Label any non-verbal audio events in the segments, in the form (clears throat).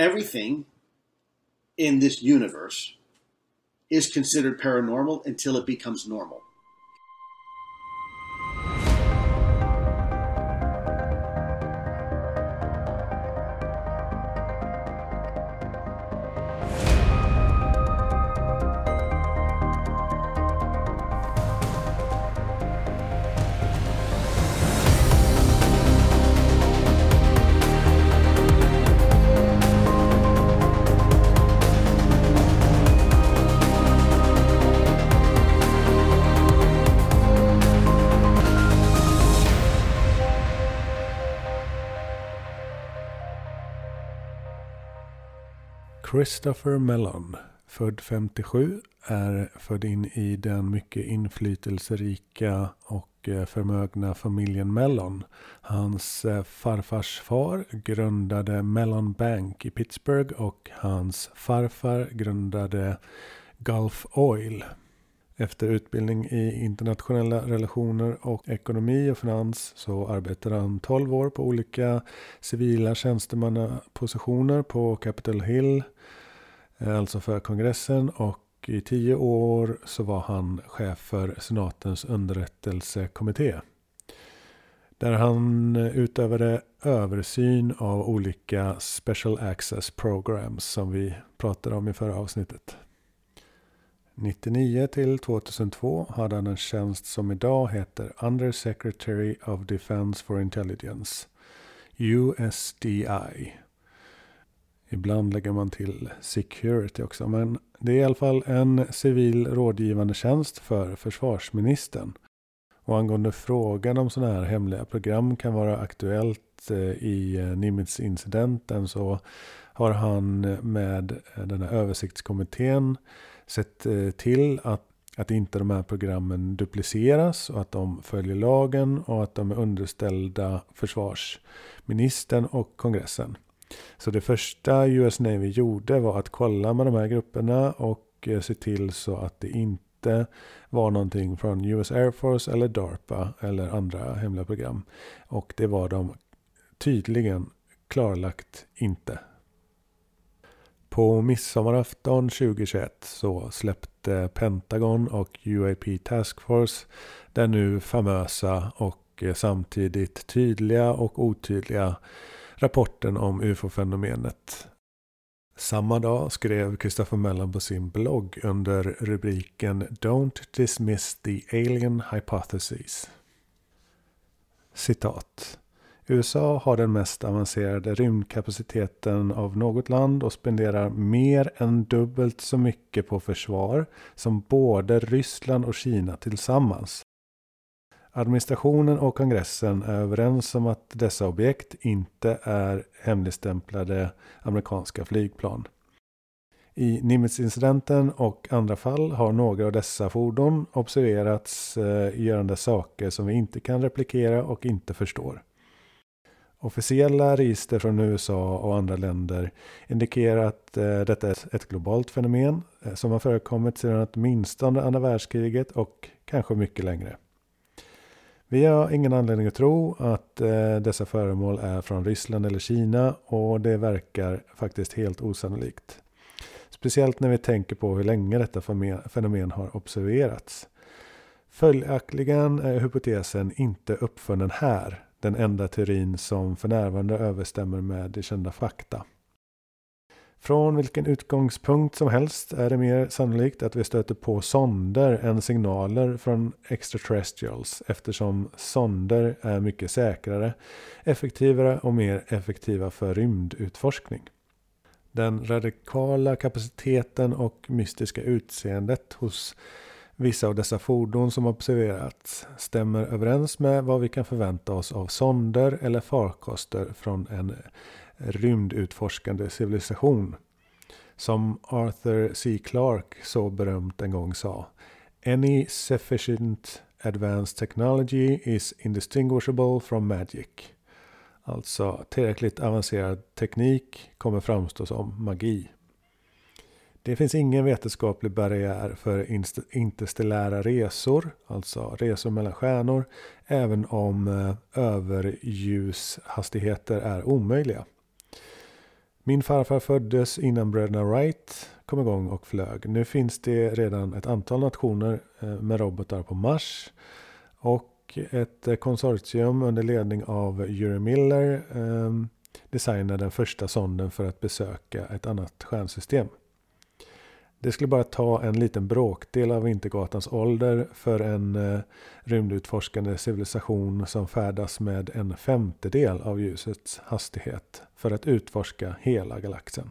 everything in this universe is considered paranormal until it becomes normal. Christopher Mellon, född 57, är född in i den mycket inflytelserika och eh, förmögna familjen Mellon. Hans eh, farfars far grundade Mellon Bank i Pittsburgh och hans farfar grundade Gulf Oil. Efter utbildning i internationella relationer och ekonomi och finans så arbetade han 12 år på olika civila tjänstemannapositioner på Capitol Hill, Eh, alltså för kongressen och i tio år så var han chef för senatens underrättelsekommitté. Där han utövade översyn av olika special access programs som vi pratade om i förra avsnittet. 1999 till 2002 hade han en tjänst som idag heter Under Secretary of Defense for Intelligence. USDI. Ibland lägger man till security också. Men det är i alla fall en civil rådgivande tjänst för försvarsministern. Och angående frågan om sådana här hemliga program kan vara aktuellt eh, i eh, Nimitz-incidenten så har han med eh, den här översiktskommittén sett till att, att inte de här programmen dupliceras och att de följer lagen och att de är underställda försvarsministern och kongressen. Så det första US Navy gjorde var att kolla med de här grupperna och eh, se till så att det inte var någonting från US Air Force eller DARPA eller andra hemliga program. Och det var de tydligen klarlagt inte. På midsommarafton 2021 så släppte Pentagon och UAP Task Force den nu famösa och eh, samtidigt tydliga och otydliga rapporten om ufo-fenomenet. Samma dag skrev Christopher Mellon på sin blogg under rubriken Don't dismiss the alien hypothesis. Citat. USA har den mest avancerade rymdkapaciteten av något land och spenderar mer än dubbelt så mycket på försvar som både Ryssland och Kina tillsammans. Administrationen och kongressen är överens om att dessa objekt inte är hemligstämplade amerikanska flygplan. I Nimitz-incidenten och andra fall har några av dessa fordon observerats eh, görande saker som vi inte kan replikera och inte förstår. Officiella register från USA och andra länder indikerar att eh, detta är ett globalt fenomen eh, som har förekommit sedan åtminstone andra världskriget och kanske mycket längre. Vi har ingen anledning att tro att eh, dessa föremål är från Ryssland eller Kina och det verkar faktiskt helt osannolikt. Speciellt när vi tänker på hur länge detta fenomen har observerats. Följaktligen är hypotesen inte uppfunnen här den enda teorin som för närvarande överstämmer med de kända fakta. Från vilken utgångspunkt som helst är det mer sannolikt att vi stöter på sonder än signaler från extraterrestrials eftersom sonder är mycket säkrare, effektivare och mer effektiva för rymdutforskning. Den radikala kapaciteten och mystiska utseendet hos Vissa av dessa fordon som observerats stämmer överens med vad vi kan förvänta oss av sonder eller farkoster från en rymdutforskande civilisation. Som Arthur C. Clarke så berömt en gång sa. Any sufficient advanced technology is indistinguishable from magic. Alltså tillräckligt avancerad teknik kommer framstå som magi. Det finns ingen vetenskaplig barriär för interstellära resor, alltså resor mellan stjärnor, även om eh, överljushastigheter är omöjliga. Min farfar föddes innan bröderna Wright kom igång och flög. Nu finns det redan ett antal nationer eh, med robotar på Mars. Och ett eh, konsortium under ledning av Yuri Miller eh, designade den första sonden för att besöka ett annat stjärnsystem. Det skulle bara ta en liten bråkdel av Vintergatans ålder för en eh, rymdutforskande civilisation som färdas med en femtedel av ljusets hastighet för att utforska hela galaxen.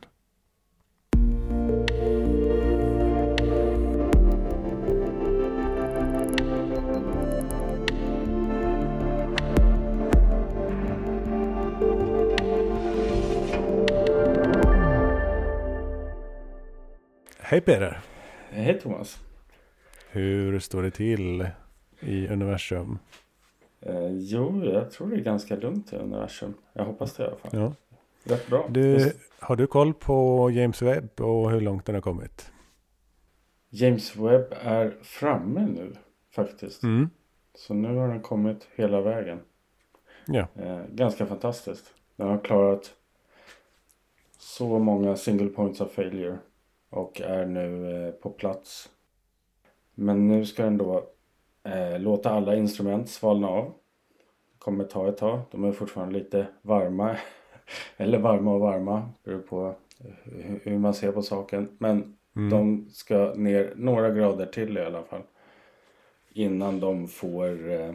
Hej Peder! Hej Thomas! Hur står det till i universum? Eh, jo, jag tror det är ganska lugnt i universum. Jag hoppas det i alla fall. Ja. Rätt bra. Du, har du koll på James Webb och hur långt den har kommit? James Webb är framme nu faktiskt. Mm. Så nu har den kommit hela vägen. Ja. Eh, ganska fantastiskt. Den har klarat så många single points of failure. Och är nu eh, på plats. Men nu ska den då eh, låta alla instrument svalna av. Det kommer ta ett tag. De är fortfarande lite varma. (laughs) Eller varma och varma. Beror på hur, hur man ser på saken. Men Mm. de ska ner några grader till i alla fall. Innan de får, eh,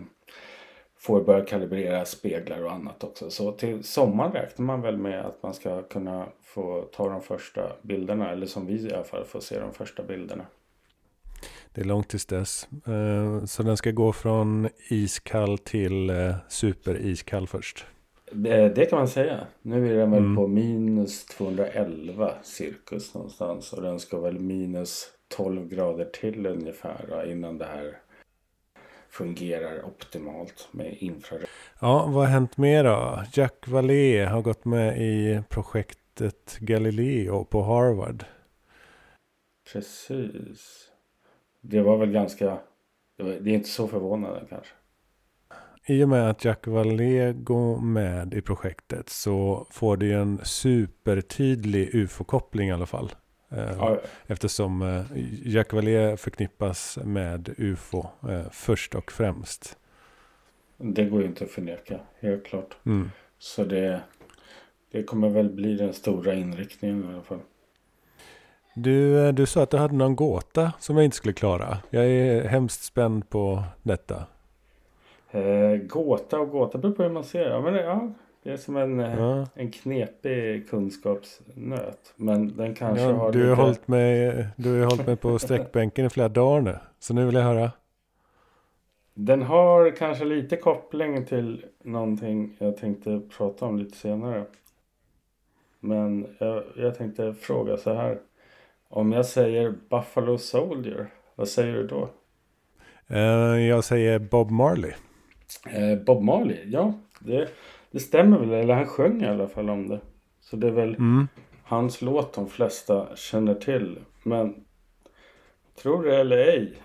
får börja kalibrera speglar och annat också. Så till sommaren räknar man väl med att man ska kunna få ta de första bilderna. Eller som vi i alla fall får se de första bilderna. Det är långt tills dess. Eh, Så den ska gå från iskall till eh, superiskall först. Det, det kan man säga. Nu är den väl Mm. på minus 211 cirkus någonstans. Och den ska väl minus 12 grader till ungefär innan det här fungerar optimalt med infrarött. Ja, vad har hänt mer då? Jack Vallée har gått med i projektet Galileo på Harvard. Precis. Det var väl ganska... Det, är inte så förvånande kanske. I och med att Jack Vallée går med i projektet så får det ju en supertydlig ufo-koppling i alla fall. Eh, Ja, Eftersom eh, Jack Vallée förknippas med ufo eh, först och främst. det går ju inte att förneka, helt klart. Mm. Så det, det kommer väl bli den stora inriktningen i alla fall. Du, du sa att du hade någon gåta som jag inte skulle klara. Jag är hemskt spänd på detta. Eh, gåta och gåta beror på hur man ser det. Ja, men det, ja, det är som en, eh, Ja. en knepig kunskapsnöt. Men den kanske Ja, har du, har lite... hållit mig, du har ju hållit mig på sträckbänken i flera dagar nu. Så nu vill jag höra. Den har kanske lite koppling till någonting jag tänkte prata om lite senare. Men jag, jag tänkte fråga så här. Om jag säger Buffalo Soldier, vad säger du då? Eh, Jag säger Bob Marley. Eh, Bob Marley, ja. Det, det stämmer väl, eller han sjöng i alla fall om det. Så det är väl Mm. hans låt de flesta känner till. Men tror det eller ej.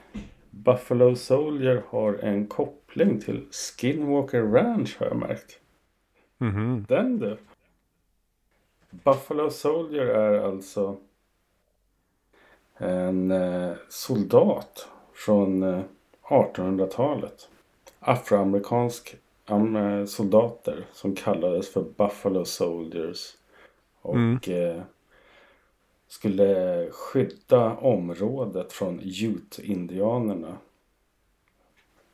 Buffalo Soldier har en koppling till Skinwalker Ranch har jag märkt. Mhm. Den du. Buffalo Soldier är alltså en eh, soldat från eh, 1800-talet. Afroamerikansk am, eh, soldater som kallades för Buffalo Soldiers. Och Mm. eh, skulle skydda området från Ute-indianerna.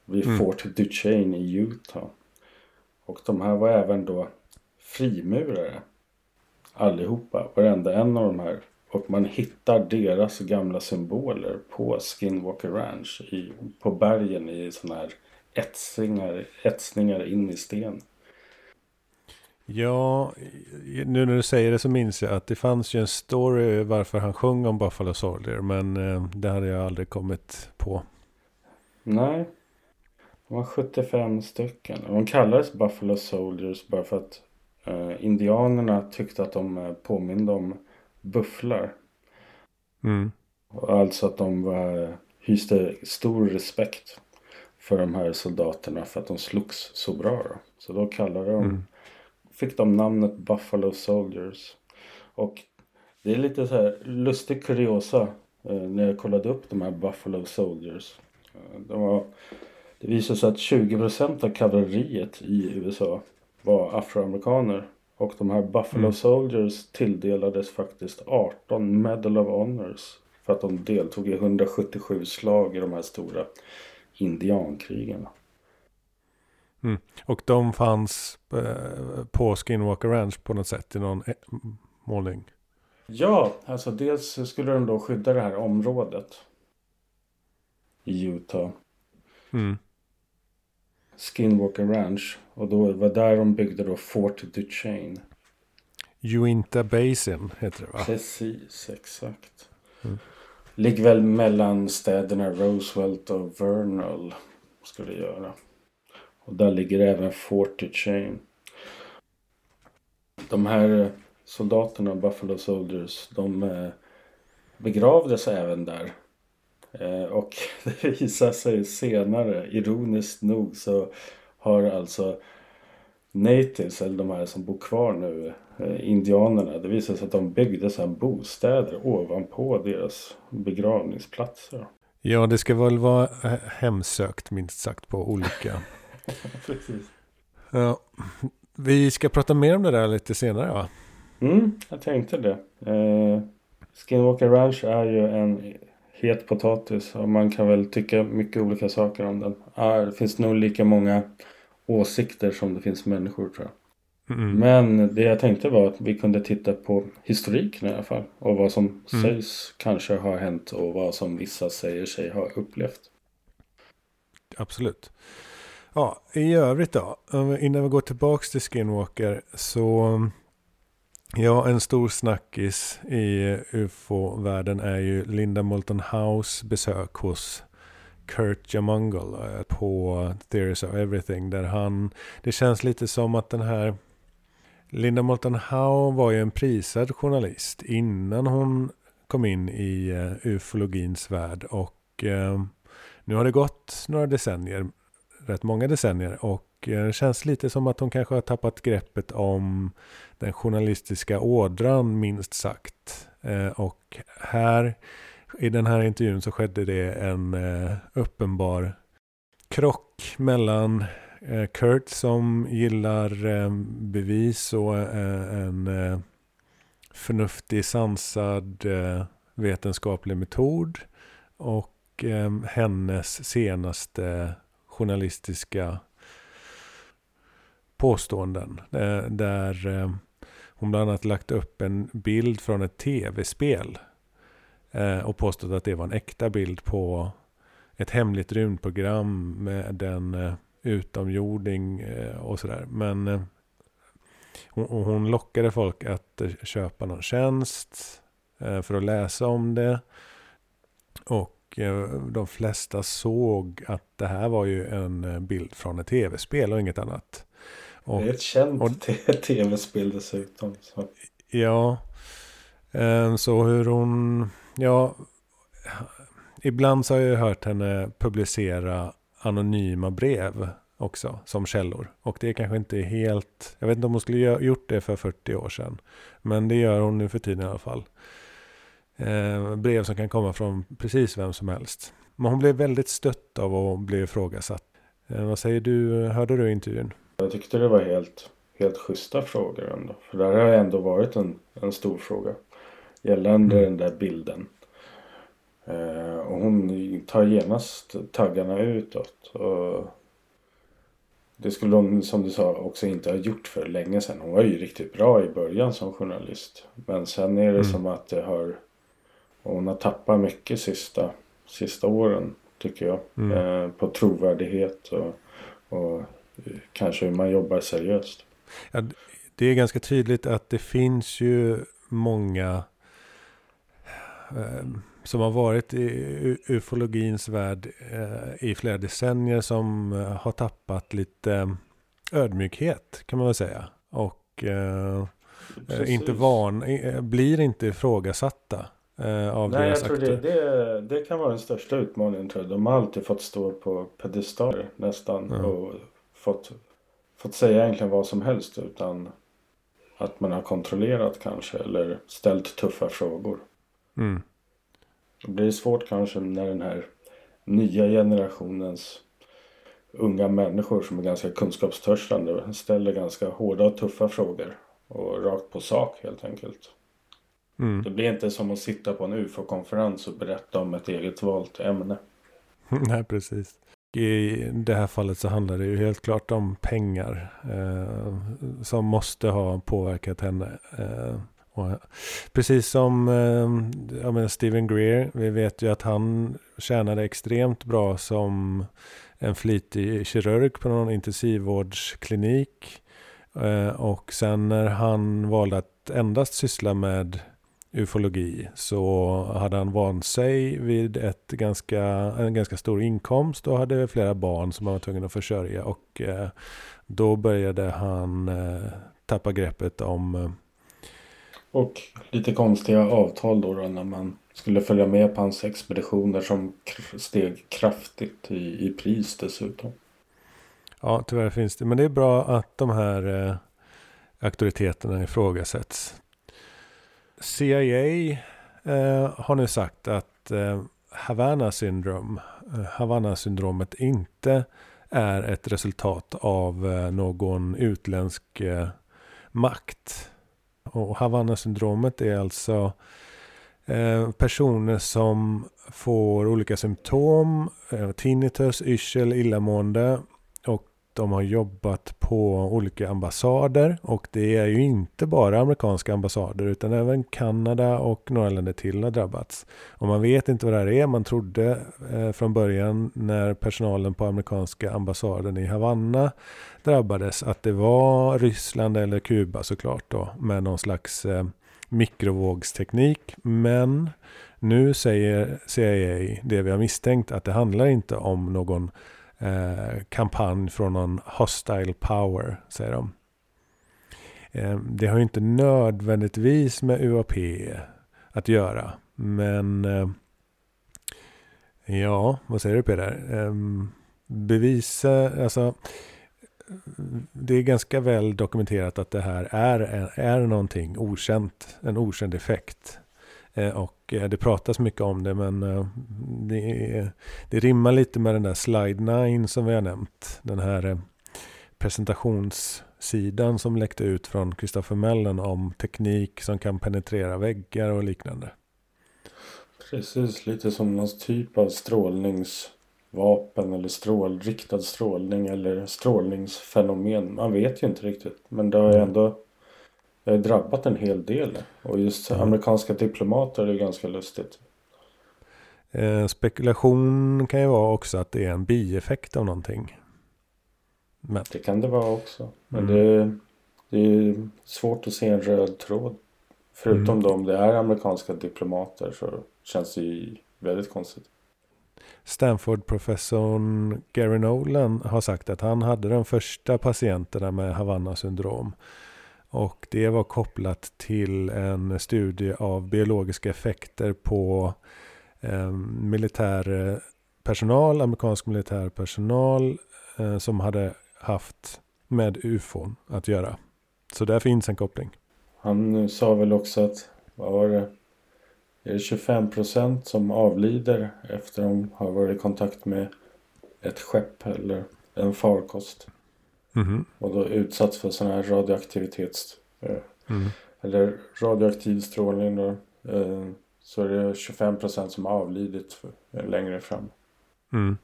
Vid Mm. Fort Duchesne i Utah. Och de här var även då frimurare. Allihopa, varenda en av de här. Och man hittar deras gamla symboler på Skinwalker Ranch. I, på bergen i sådana här etsningar, etsningar in i sten. Ja, nu när du säger det så minns jag att det fanns ju en story varför han sjöng om Buffalo Soldier. Men eh, det hade jag aldrig kommit på. Nej. De var 75 stycken. De kallades Buffalo Soldiers bara för att eh, indianerna tyckte att de eh, påminde om bufflar. Mm. Alltså att de var, hyste stor respekt för de här soldaterna för att de slogs så bra. Då. Så då kallade de, Mm. fick de namnet Buffalo Soldiers. Och det är lite så här lustig kuriosa eh, när jag kollade upp de här Buffalo Soldiers. Eh, de var, det visade sig att 20% av kavalleriet i USA var afroamerikaner. Och de här Buffalo Mm. Soldiers tilldelades faktiskt 18 Medal of Honors. För att de deltog i 177 slag i de här stora indiankrigen. Och de fanns eh, på Skinwalker Ranch på något sätt i någon eh, målning. Ja, alltså dels skulle de då skydda det här området. I Utah. Mm. Skinwalker Ranch. Och då var där de byggde då Fort Duchesne. Uinta Basin heter det va? Precis, exakt. Mm. Ligger väl mellan städerna Roosevelt och Vernal. Ska det göra. Och där ligger även Fortichain. De här soldaterna, Buffalo Soldiers, de eh, begravdes även där. Eh, och (laughs) det visar sig senare, ironiskt nog, så har alltså natives, eller de här som bor kvar nu, indianerna, det visar sig att de byggde så här bostäder ovanpå deras begravningsplatser. Ja, det ska väl vara eh, hemsökt minst sagt på olika. (laughs) Precis. ja. Vi ska prata mer om det där lite senare va? Mm, jag tänkte det. Eh, Skinwalker Ranch är ju en het potatis och man kan väl tycka mycket olika saker om den. Ah, det finns nog lika många åsikter som det finns människor tror jag. Mm. Men det jag tänkte var att vi kunde titta på historiken i alla fall. Och vad som Mm. sägs kanske har hänt och vad som vissa säger sig ha upplevt. Absolut. Ja, i övrigt då. Innan vi går tillbaks till Skinwalker så Ja, en stor snackis i ufo-världen är ju Linda Moulton House besök hos Kurt Jamungle eh, på Theories of Everything. Där han, det känns lite som att den här Linda Moulton Howe var ju en prisad journalist innan hon kom in i eh, ufologins värld. Och eh, nu har det gått några decennier, rätt många decennier. Och eh, det känns lite som att hon kanske har tappat greppet om den journalistiska ådran minst sagt. Eh, och här i den här intervjun så skedde det en eh, uppenbar krock mellan Eh, Kurt som gillar eh, bevis och eh, en eh, förnuftig, sansad eh, vetenskaplig metod och eh, hennes senaste journalistiska påståenden. Där hon bland annat lagt upp en bild från ett tv-spel och påstått att det var en äkta bild på ett hemligt rymdprogram med den utomjording eh, och sådär. Men eh, hon, lockade folk att eh, köpa någon tjänst för att läsa om det. Och de flesta såg att det här var ju en bild från ett tv-spel och inget annat. Och, det är ett känt (laughs) tv-spel dessutom. Så. Ja, så hur hon, ja, ibland så har jag hört henne publicera anonyma brev också som källor. Och det är kanske inte helt, jag vet inte om hon skulle gö- gjort det för 40 år sedan. Men det gör hon nu för tiden i alla fall. Eh, brev som kan komma från precis vem som helst. Men hon blev väldigt stött av att bli ifrågasatt. Eh, vad säger du, hörde du intervjun? Jag tyckte det var helt, helt schyssta frågor ändå. För det här har ändå varit en, en stor fråga. Gällande Mm. den där bilden. Eh, och hon tar genast taggarna utåt. Och det skulle hon som du sa också inte ha gjort för länge sedan. Hon var ju riktigt bra i början som journalist. Men sen är det Mm. som att det har... Hon har tappat mycket sista, sista åren tycker jag. Mm. Eh, på trovärdighet och, och kanske hur man jobbar seriöst. Ja, det är ganska tydligt att det finns ju många eh, som har varit i ufologins värld eh, i flera decennier som eh, har tappat lite eh, ödmjukhet kan man väl säga. Och eh, inte van, blir inte ifrågasatta av Nej, jag deras tror det, akter. det, det kan vara den största utmaningen tror jag. De har alltid fått stå på pedestaler nästan. Ja. Och fått, fått säga egentligen vad som helst utan att man har kontrollerat kanske eller ställt tuffa frågor. Mm. Det blir svårt kanske när den här nya generationens unga människor som är ganska kunskapstörstande ställer ganska hårda och tuffa frågor. Och rakt på sak helt enkelt. Mm. Det blir inte som att sitta på en UFO-konferens och berätta om ett eget valt ämne. (laughs) Nej, precis. I det här fallet så handlar det ju helt klart om pengar. Eh, som måste ha påverkat henne. Eh, och, precis som eh, ja, Greer. Vi vet ju att han tjänade extremt bra som en flitig kirurg på någon intensivvårdsklinik. Eh, och sen när han valde att endast syssla med ufologi så hade han vant sig vid ett ganska, en ganska stor inkomst och hade flera barn som han var tvungen att försörja. Och eh, då började han eh, tappa greppet om... Eh, och lite konstiga avtal då, då när man skulle följa med på hans expeditioner som steg kraftigt i, i pris dessutom. Ja, tyvärr finns det. Men det är bra att de här eh, auktoriteterna ifrågasätts. CIA eh, har nu sagt att eh, Havana syndrom, eh, Havana-syndromet inte är ett resultat av eh, någon utländsk eh, makt. Och Havanna-syndromet är alltså eh, personer som får olika symptom, eh, tinnitus, yrsel, illamående de har jobbat på olika ambassader och det är ju inte bara amerikanska ambassader utan även Kanada och några länder till har drabbats. Och man vet inte vad det här är. Man trodde eh, från början när personalen på amerikanska ambassaden i Havanna drabbades att det var Ryssland eller Kuba såklart då med någon slags eh, mikrovågsteknik. Men nu säger CIA det vi har misstänkt att det handlar inte om någon eh, kampanj från någon hostile power, säger de. Eh, det har ju inte nödvändigtvis med UAP att göra. Men eh, ja, vad säger du Peder? Ehm, bevisa, alltså det är ganska väl dokumenterat att det här är, är någonting okänt, en okänd effekt. Eh, och eh, det pratas mycket om det men eh, det, det rimmar lite med den där slide 9 som vi har nämnt. Den här presentationssidan som läckte ut från Christopher Mellon om teknik som kan penetrera väggar och liknande. Precis, lite som någon typ av strålningsvapen eller strål, riktad strålning eller strålningsfenomen. Man vet ju inte riktigt. Men det har ju mm. Ändå har drabbat en hel del. Och just ja. amerikanska diplomater är ganska lustigt. Eh, spekulation kan ju vara också att det är en bieffekt av någonting. Men. Det kan det vara också. Men mm. det, det är svårt att se en röd tråd. Förutom mm. om det är amerikanska diplomater så känns det ju väldigt konstigt. Stanford-professorn Gary Nolan har sagt att han hade de första patienterna med Havanna syndrom. Och det var kopplat till en studie av biologiska effekter på ehm, eh, militär personal, amerikansk militär personal eh, som hade haft med ufon att göra. Så där finns en koppling. Han eh, sa väl också att, vad var det, är det 25 procent som avlider efter de har varit i kontakt med ett skepp eller en farkost. Mm. Och då utsatts för sån här radioaktivitets... Mm. Eller radioaktiv strålning då. Eh, så är det 25 procent som har avlidit eh, längre fram. Mm.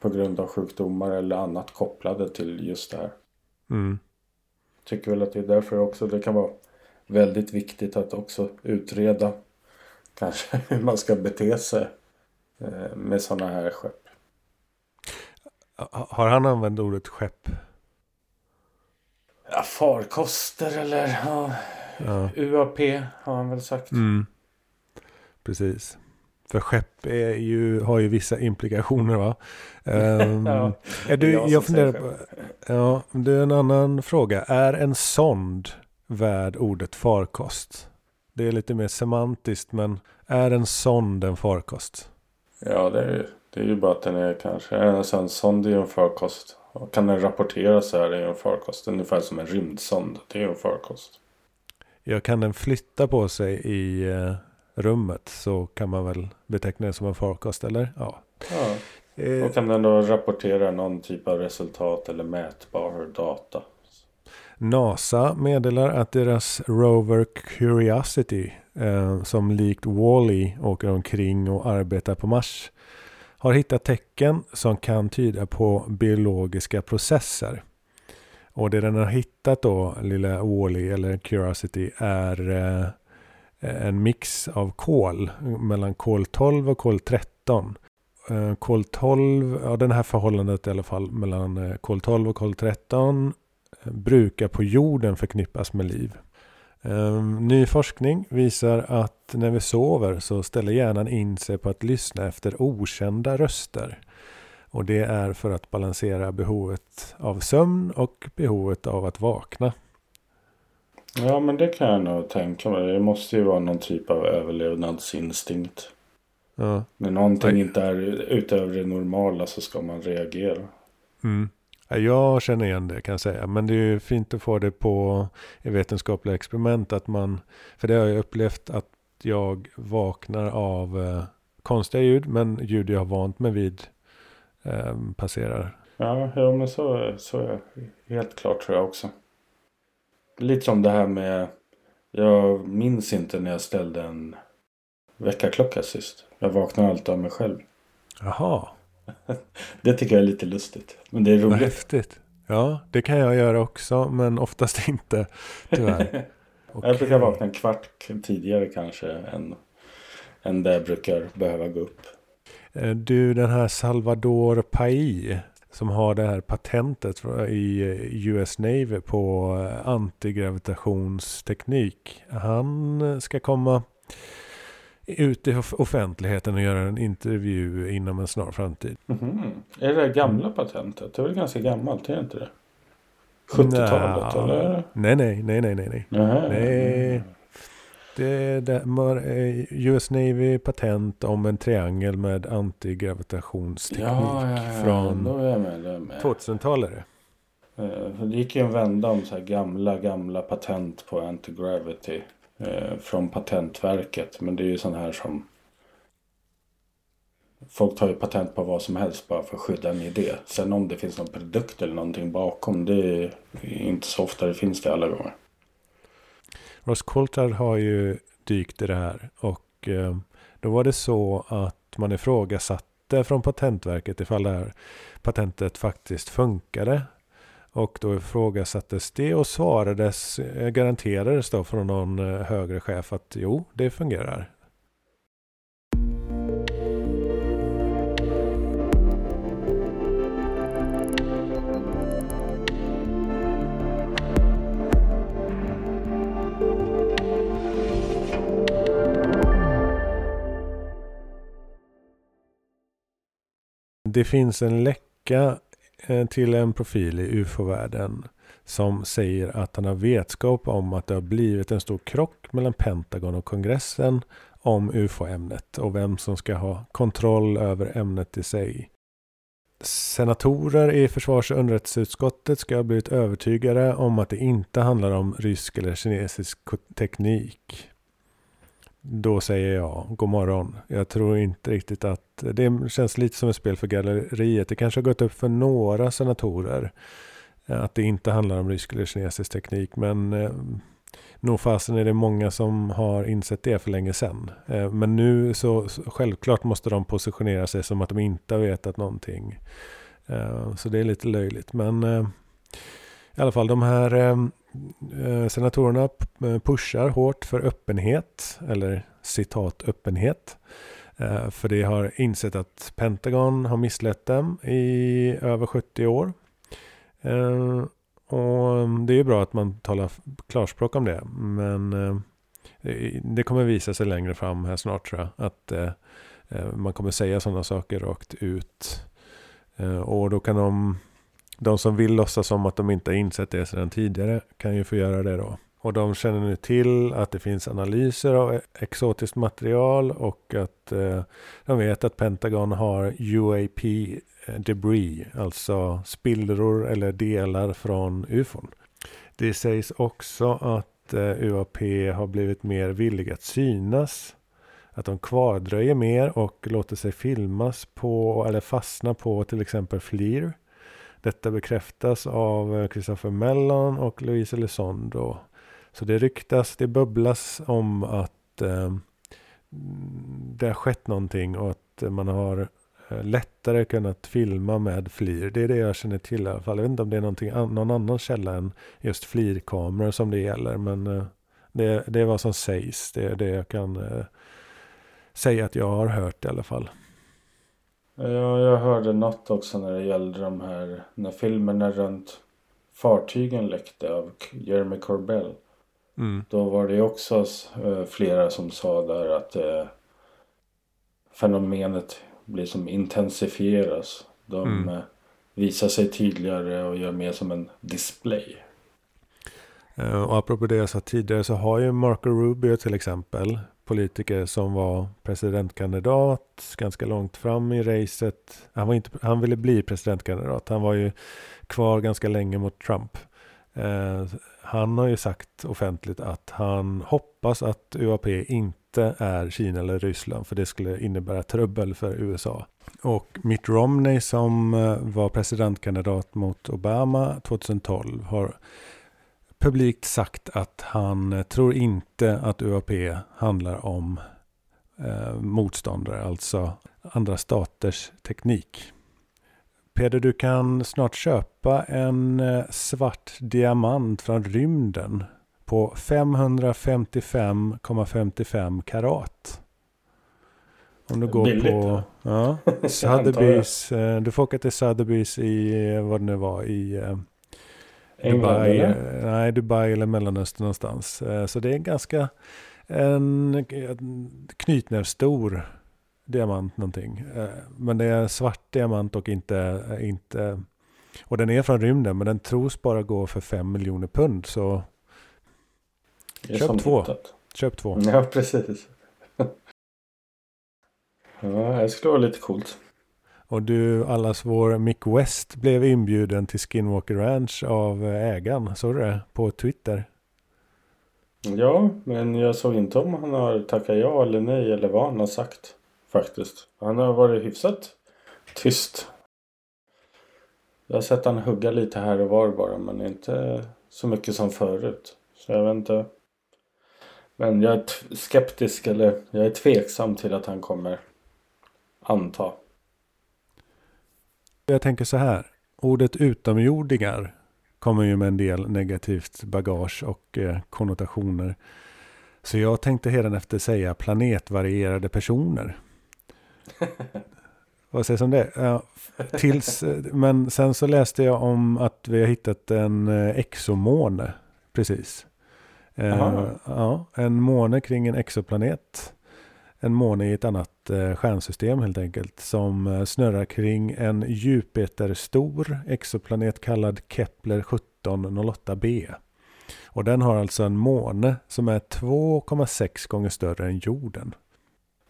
På grund av sjukdomar eller annat kopplade till just det här. Mm. Tycker väl att det är därför också det kan vara väldigt viktigt att också utreda kanske (laughs) hur man ska bete sig med sådana här skepp. Har han använt ordet skepp? Ja, farkoster eller ja, ja. UAP har han väl sagt. Mm. Precis. För skepp är ju, har ju vissa implikationer va? Um, (laughs) ja, är du, jag, jag funderar på, ja, det är en annan fråga. Är en sond värd ordet farkost? Det är lite mer semantiskt men är en sond en farkost? Ja det är, det är ju bara att den är kanske, en sond är ju en farkost. Kan den rapportera så här är det en farkost. Ungefär som en rymdsond. Det är en farkost. Ja, kan den flytta på sig i eh, rummet så kan man väl beteckna det som en farkost, eller? Ja. Ja. Eh, Och kan den då rapportera någon typ av resultat eller mätbar data? NASA meddelar att deras Rover Curiosity, eh, som likt Wall-E åker omkring och arbetar på Mars, har hittat tecken som kan tyda på biologiska processer. Och det den har hittat då, lilla Wally eller Curiosity, är eh, en mix av kol mellan kol 12 och kol 13. Eh, kol 12, ja den här förhållandet i alla fall mellan eh, kol 12 och kol 13 brukar på jorden förknippas med liv. Ehm, Ny forskning visar att när vi sover så ställer hjärnan in sig på att lyssna efter okända röster. Och det är för att balansera behovet av sömn och behovet av att vakna. Ja, men det kan jag nog tänka mig. Det måste ju vara någon typ av överlevnadsinstinkt. Ja. När någonting inte är utöver det normala så ska man reagera. Mm. Ja, Jag känner igen det kan jag säga. Men det är ju fint att få det på vetenskapliga experiment. Att man, för det har jag upplevt att jag vaknar av eh, konstiga ljud. Men ljud jag har vant mig vid eh, passerar. Ja, ja men så, så är det helt klart tror jag också. Lite som det här med... Jag minns inte när jag ställde en väckarklocka sist. Jag vaknar alltid av mig själv. Jaha, (laughs) Det tycker jag är lite lustigt. Men det är vad roligt. häftigt. Ja, det kan jag göra också. Men oftast (laughs) inte tyvärr. (laughs) Jag brukar vakna en kvart tidigare kanske än, än det jag brukar behöva gå upp. Eh, Du, den här Salvador Pai som har det här patentet i eh, US Navy på eh, antigravitationsteknik. Han ska komma ut i off- offentligheten och göra en intervju inom en snar framtid. Mhm. Är det det gamla patentet? Det är väl ganska gammalt, är det inte det? 70-talet Nja. eller? Nej, nej, nej, nej, nej. nej. Det är det, eh, US Navy patent om en triangel med antigravitationsteknik Ja, ja, ja. från Då är jag med. Då är jag med. 2000-talet. är det. Eh, Det gick ju en vända om så här gamla, gamla patent på anti-gravity. Eh, från Patentverket. Men det är ju sån här som... Folk tar ju patent på vad som helst bara för att skydda en idé. Sen om det finns någon produkt eller någonting bakom. Det är inte så ofta det finns det alla gånger. Ross Coulthard har ju dykt i det här och eh, då var det så att man ifrågasatte från Patentverket ifall det här patentet faktiskt funkade. Och då ifrågasattes det och svarades, eh, garanterades då från någon eh, högre chef att jo, det fungerar. Det finns en läcka Eh, till en profil i ufo-världen som säger att han har vetskap om att det har blivit en stor krock mellan Pentagon och kongressen om ufo-ämnet och vem som ska ha kontroll över ämnet i sig. Senatorer i försvars och underrättelseutskottet ska ha blivit övertygade om att det inte handlar om rysk eller kinesisk teknik. Då säger jag god morgon. Jag tror inte riktigt att det känns lite som ett spel för galleriet. Det kanske har gått upp för några senatorer eh, att det inte handlar om rysk eller kinesisk teknik. Men eh, nog fasen är det många som har insett det för länge sedan. Eh, men nu så, så självklart måste de positionera sig som att de inte har vetat någonting. Eh, så det är lite löjligt. Men eh, i alla fall de här ehm, eh, senatorerna eh, pushar hårt för öppenhet, eller citat öppenhet. Eh, För de har insett att Pentagon har misslett dem i över 70 år. Eh, Och ehm, det är ju bra att man talar klarspråk om det. Men eh, det kommer visa sig längre fram här snart tror jag. Att eh, eh, man kommer säga sådana saker rakt ut. Eh, Och då kan de de som vill låtsas som att de inte har insett det sedan tidigare kan ju få göra det då. Och de känner nu till att det finns analyser av exotiskt material och att eh, de vet att Pentagon har UAP eh, debris, alltså spillror eller delar från ufon. Det sägs också att att eh, UAP har blivit mer villiga att synas. Att de kvardröjer mer och låter sig filmas på eller fastna på till exempel FLIR. Detta bekräftas av eh, Christopher Mellon och Louise Elizondo. Så det ryktas, det bubblas om att eh, det har skett någonting och att man har eh, lättare kunnat filma med FLIR. Det är det jag känner till i alla fall. Jag vet inte om det är någon annan källa än just FLIR-kameror som det gäller. Men eh, det, det är vad som sägs. Det är det jag kan eh, säga att jag har hört i alla fall. Ja, jag hörde något också när det gällde de här, när filmerna runt fartygen läckte av Jeremy Corbell. Mm. Då var det också eh, flera som sa där att eh, fenomenet blir som intensifieras. De mm. eh, visar sig tydligare och gör mer som en display. Uh, och apropå det jag sa tidigare så har ju Marco Rubio till exempel politiker som var presidentkandidat ganska långt fram i racet. Han, var inte, han ville bli presidentkandidat. Han var ju kvar ganska länge mot Trump. Eh, han har ju sagt offentligt att han hoppas att UAP inte är Kina eller Ryssland för det skulle innebära trubbel för USA. Och Mitt Romney som eh, var presidentkandidat mot Obama 2012 har publikt sagt att han eh, tror inte att UAP handlar om eh, motståndare, alltså andra staters teknik. Peder, du kan snart köpa en eh, svart diamant från rymden på 555,55 karat. Om du går Billigt, på ja, (laughs) Sotheby's. Eh, du får åka till Sotheby's i vad det nu var i Dubai, eller? Nej, Dubai eller Mellanöstern någonstans. Så det är ganska en knytnävsstor diamant någonting. Eh, men det är svart diamant och inte, inte och den är från rymden men den tros bara gå för fem miljoner pund så köp två. Hittat. Köp två. Ja precis. (laughs) ja det skulle vara lite coolt. Och du, allas vår Mick West blev inbjuden till Skinwalker Ranch av eh, ägaren. Såg du det? På Twitter. Ja, men jag såg inte om han har tackat ja eller nej eller vad han har sagt. Faktiskt. Han har varit hyfsat tyst. Jag har sett han hugga lite här och var bara men inte så mycket som förut. Så jag vet inte. Men jag är skeptisk eller jag är tveksam till att han kommer anta. Jag tänker så här. Ordet utomjordingar kommer ju med en del negativt bagage och eh, konnotationer. Så jag tänkte efter säga planetvarierade personer. (laughs) Vad sägs om det? Ja, tills, men sen så läste jag om att vi har hittat en eh, exomåne. Precis. Eh, ja, en måne kring en exoplanet. En måne i ett annat eh, stjärnsystem helt enkelt. Som eh, snurrar kring en Jupiter-stor exoplanet kallad Kepler 1708b. Och den har alltså en måne som är 2,6 gånger större än jorden.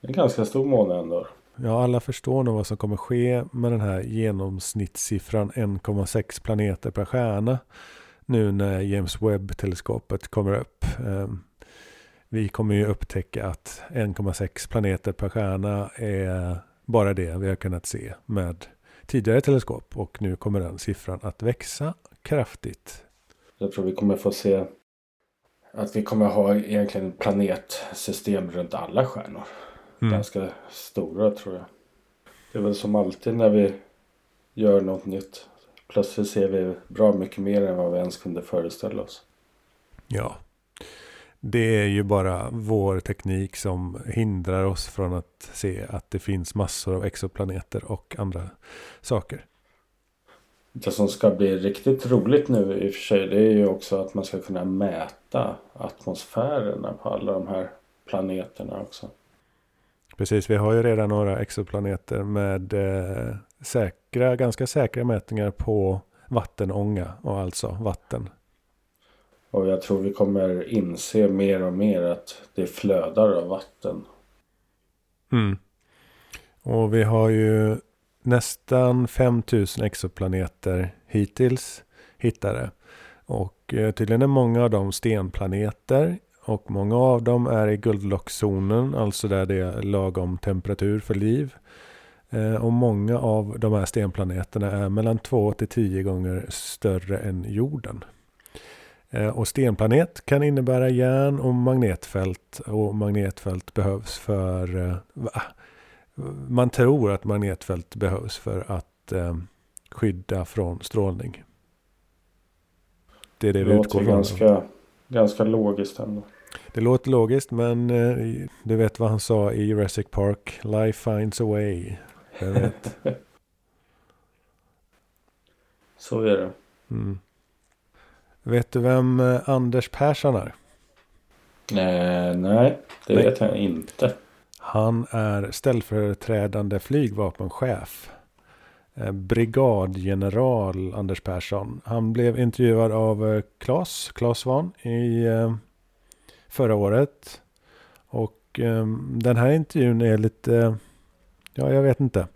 En ganska stor måne ändå. Ja, alla förstår nog vad som kommer ske med den här genomsnittssiffran 1,6 planeter per stjärna. Nu när James Webb-teleskopet kommer upp. Vi kommer ju upptäcka att 1,6 planeter per stjärna är bara det vi har kunnat se med tidigare teleskop. Och nu kommer den siffran att växa kraftigt. Jag tror vi kommer få se att vi kommer ha egentligen planetsystem runt alla stjärnor. Mm. Ganska stora tror jag. Det är väl som alltid när vi gör något nytt. Plötsligt ser vi bra mycket mer än vad vi ens kunde föreställa oss. Ja. Det är ju bara vår teknik som hindrar oss från att se att det finns massor av exoplaneter och andra saker. Det som ska bli riktigt roligt nu i och för sig det är ju också att man ska kunna mäta atmosfärerna på alla de här planeterna också. Precis, vi har ju redan några exoplaneter med eh, säkra, ganska säkra mätningar på vattenånga och alltså vatten. Och jag tror vi kommer inse mer och mer att det flödar av vatten. Mm. Och vi har ju nästan 5000 exoplaneter hittills hittade. Och eh, tydligen är många av dem stenplaneter och många av dem är i guldlockzonen, alltså där det är lagom temperatur för liv. Eh, och många av de här stenplaneterna är mellan 2 till 10 gånger större än jorden. Eh, och stenplanet kan innebära järn och magnetfält. Och magnetfält behövs för... Eh? Man tror att magnetfält behövs för att eh, skydda från strålning. Det är det, det vi utgår från. Ganska, ganska logiskt ändå. Det låter logiskt men du vet vad han sa i Jurassic Park. Life finds a way. Jag vet. (laughs) Så är det. Mm. Vet du vem eh, Anders Persson är? Eh, nej, det nej. vet jag inte. Han är ställföreträdande flygvapenchef. Eh, brigadgeneral Anders Persson. Han blev intervjuad av eh, Claes, Claes Svahn i förra året. Och den här intervjun är lite, ja jag vet inte.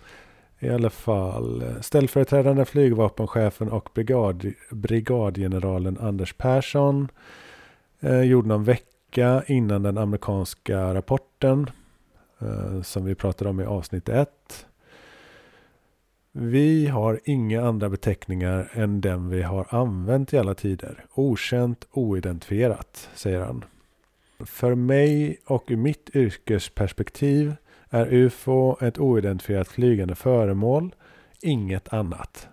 I alla fall ställföreträdande flygvapenchefen och brigad, brigadgeneralen Anders Persson eh, gjorde någon vecka innan den amerikanska rapporten eh, som vi pratade om i avsnitt 1. Vi har inga andra beteckningar än den vi har använt i alla tider. Okänt, oidentifierat, säger han. För mig och ur mitt yrkesperspektiv är UFO ett oidentifierat flygande föremål, inget annat.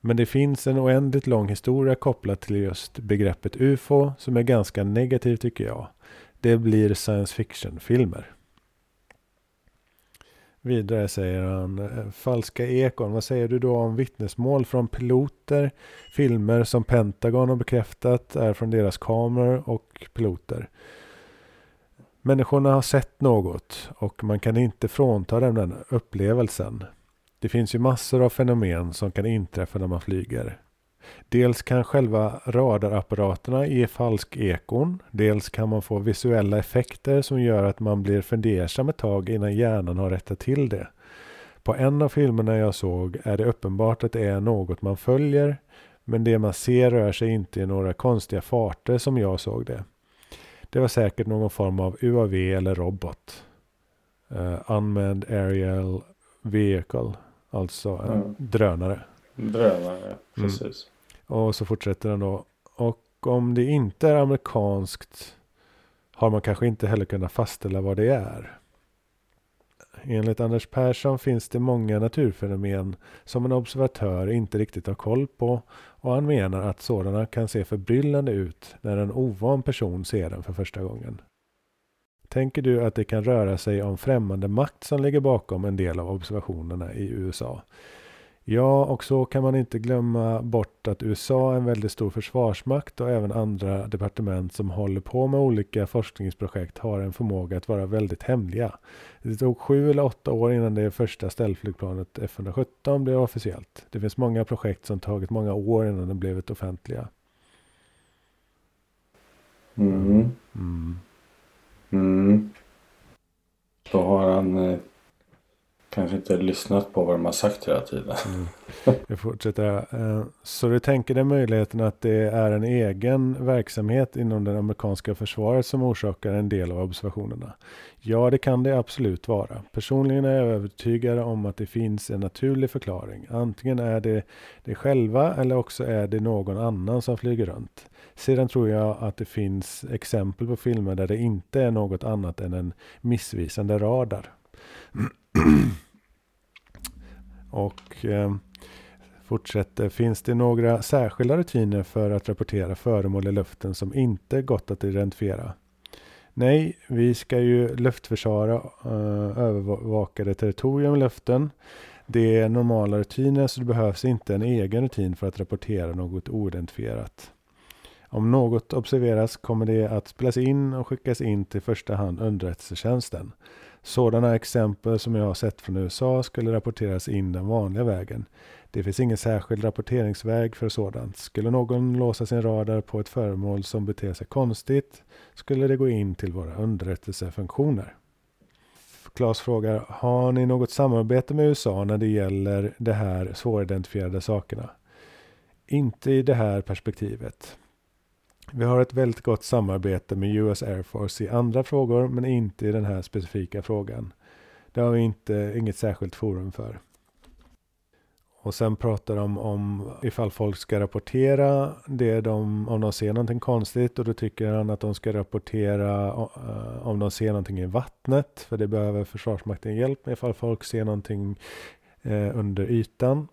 Men det finns en oändligt lång historia kopplat till just begreppet UFO som är ganska negativ tycker jag. Det blir science fiction-filmer. Vidare säger han eh, falska ekon. Vad säger du då om vittnesmål från piloter? Filmer som Pentagon har bekräftat är från deras kameror och piloter. Människorna har sett något och man kan inte frånta dem den upplevelsen. Det finns ju massor av fenomen som kan inträffa när man flyger. Dels kan själva radarapparaterna ge falsk ekon. Dels kan man få visuella effekter som gör att man blir fundersam ett tag innan hjärnan har rättat till det. På en av filmerna jag såg är det uppenbart att det är något man följer. Men det man ser rör sig inte i några konstiga farter som jag såg det. Det var säkert någon form av UAV eller robot. Uh, unmanned aerial vehicle. Alltså en mm. drönare. Drönare, mm. precis. Mm. Och så fortsätter den då. Och om det inte är amerikanskt har man kanske inte heller kunnat fastställa vad det är. Enligt Anders Persson finns det många naturfenomen som en observatör inte riktigt har koll på och han menar att sådana kan se förbryllande ut när en ovan person ser den för första gången. Tänker du att det kan röra sig om främmande makt som ligger bakom en del av observationerna i USA? Ja, och så kan man inte glömma bort att USA är en väldigt stor försvarsmakt och även andra departement som håller på med olika forskningsprojekt har en förmåga att vara väldigt hemliga. Det tog sju eller åtta år innan det första ställflygplanet F-117 blev officiellt. Det finns många projekt som tagit många år innan de blivit offentliga. Mm. Mm. Mm. Då har han eh, kanske inte lyssnat på vad de har sagt hela tiden. Mm. Jag fortsätter. Eh, så du tänker dig möjligheten att det är en egen verksamhet inom det amerikanska försvaret som orsakar en del av observationerna? Ja, det kan det absolut vara. Personligen är jag övertygad om att det finns en naturlig förklaring. Antingen är det det själva eller också är det någon annan som flyger runt. Sedan tror jag att det finns exempel på filmer där det inte är något annat än en missvisande radar. (clears throat) Och eh, fortsätter. Finns det några särskilda rutiner för att rapportera föremål i luften som inte gått att identifiera? Nej, vi ska ju luftförsvara eh, övervakade territorium i luften. Det är normala rutiner så det behövs inte en egen rutin för att rapportera något oidentifierat. Om något observeras kommer det att spelas in och skickas in till första hand underrättelsetjänsten. Sådana exempel som jag har sett från USA skulle rapporteras in den vanliga vägen. Det finns ingen särskild rapporteringsväg för sådant. Skulle någon låsa sin radar på ett föremål som beter sig konstigt skulle det gå in till våra underrättelsefunktioner. Claes frågar, har ni något samarbete med USA när det gäller de här svåridentifierade sakerna? Inte i det här perspektivet. Vi har ett väldigt gott samarbete med US Air Force i andra frågor men inte i den här specifika frågan. Det har vi inte, inget särskilt forum för. Och sen pratar de om ifall folk ska rapportera det de, om de ser någonting konstigt och då tycker han att de ska rapportera eh, om de ser någonting i vattnet för det behöver Försvarsmakten hjälp med ifall folk ser någonting eh, under ytan.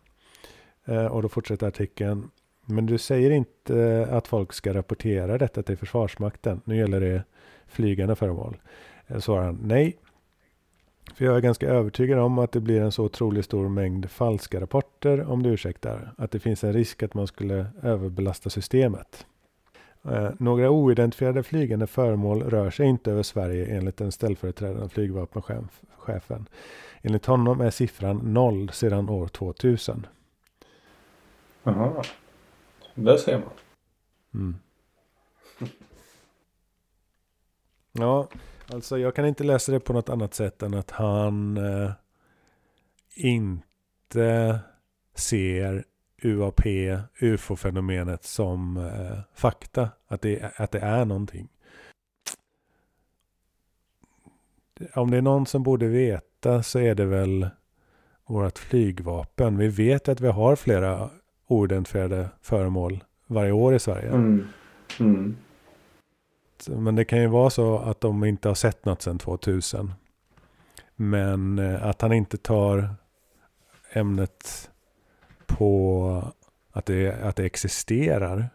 Eh, och då fortsätter artikeln. Men du säger inte att folk ska rapportera detta till Försvarsmakten. Nu gäller det flygande föremål. Eh, svarar han nej. För jag är ganska övertygad om att det blir en så otroligt stor mängd falska rapporter, om du ursäktar, att det finns en risk att man skulle överbelasta systemet. Eh, några oidentifierade flygande föremål rör sig inte över Sverige enligt den ställföreträdande flygvapenchefen. Enligt honom är siffran noll sedan år 2000. Aha där ser man. Mm. Ja, Alltså jag kan inte läsa det på något annat sätt än att han eh, inte ser UAP, UFO-fenomenet som eh, fakta. Att det, att det är någonting. Om det är någon som borde veta så är det väl vårt flygvapen. Vi vet att vi har flera oidentifierade föremål varje år i Sverige. Mm. Mm men det kan ju vara så att de inte har sett något sedan 2000. Men eh, att han inte tar ämnet på att det, att det existerar.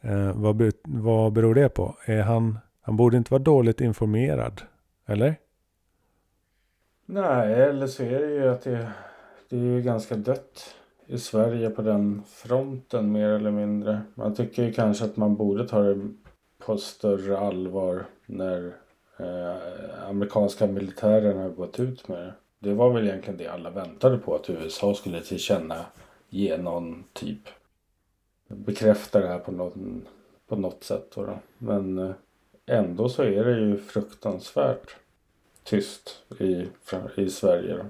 Eh, vad, vad beror det på? Är han, han borde inte vara dåligt informerad. Eller? Nej, eller så är det ju att det, det är ganska dött i Sverige på den fronten mer eller mindre. Man tycker ju kanske att man borde ta det på större allvar när eh, amerikanska militären har gått ut med det. Det var väl egentligen det alla väntade på att USA skulle tillkänna ge någon typ bekräfta det här på, något, på något sätt. Då, Men eh, ändå så är det ju fruktansvärt tyst i, i Sverige. Då.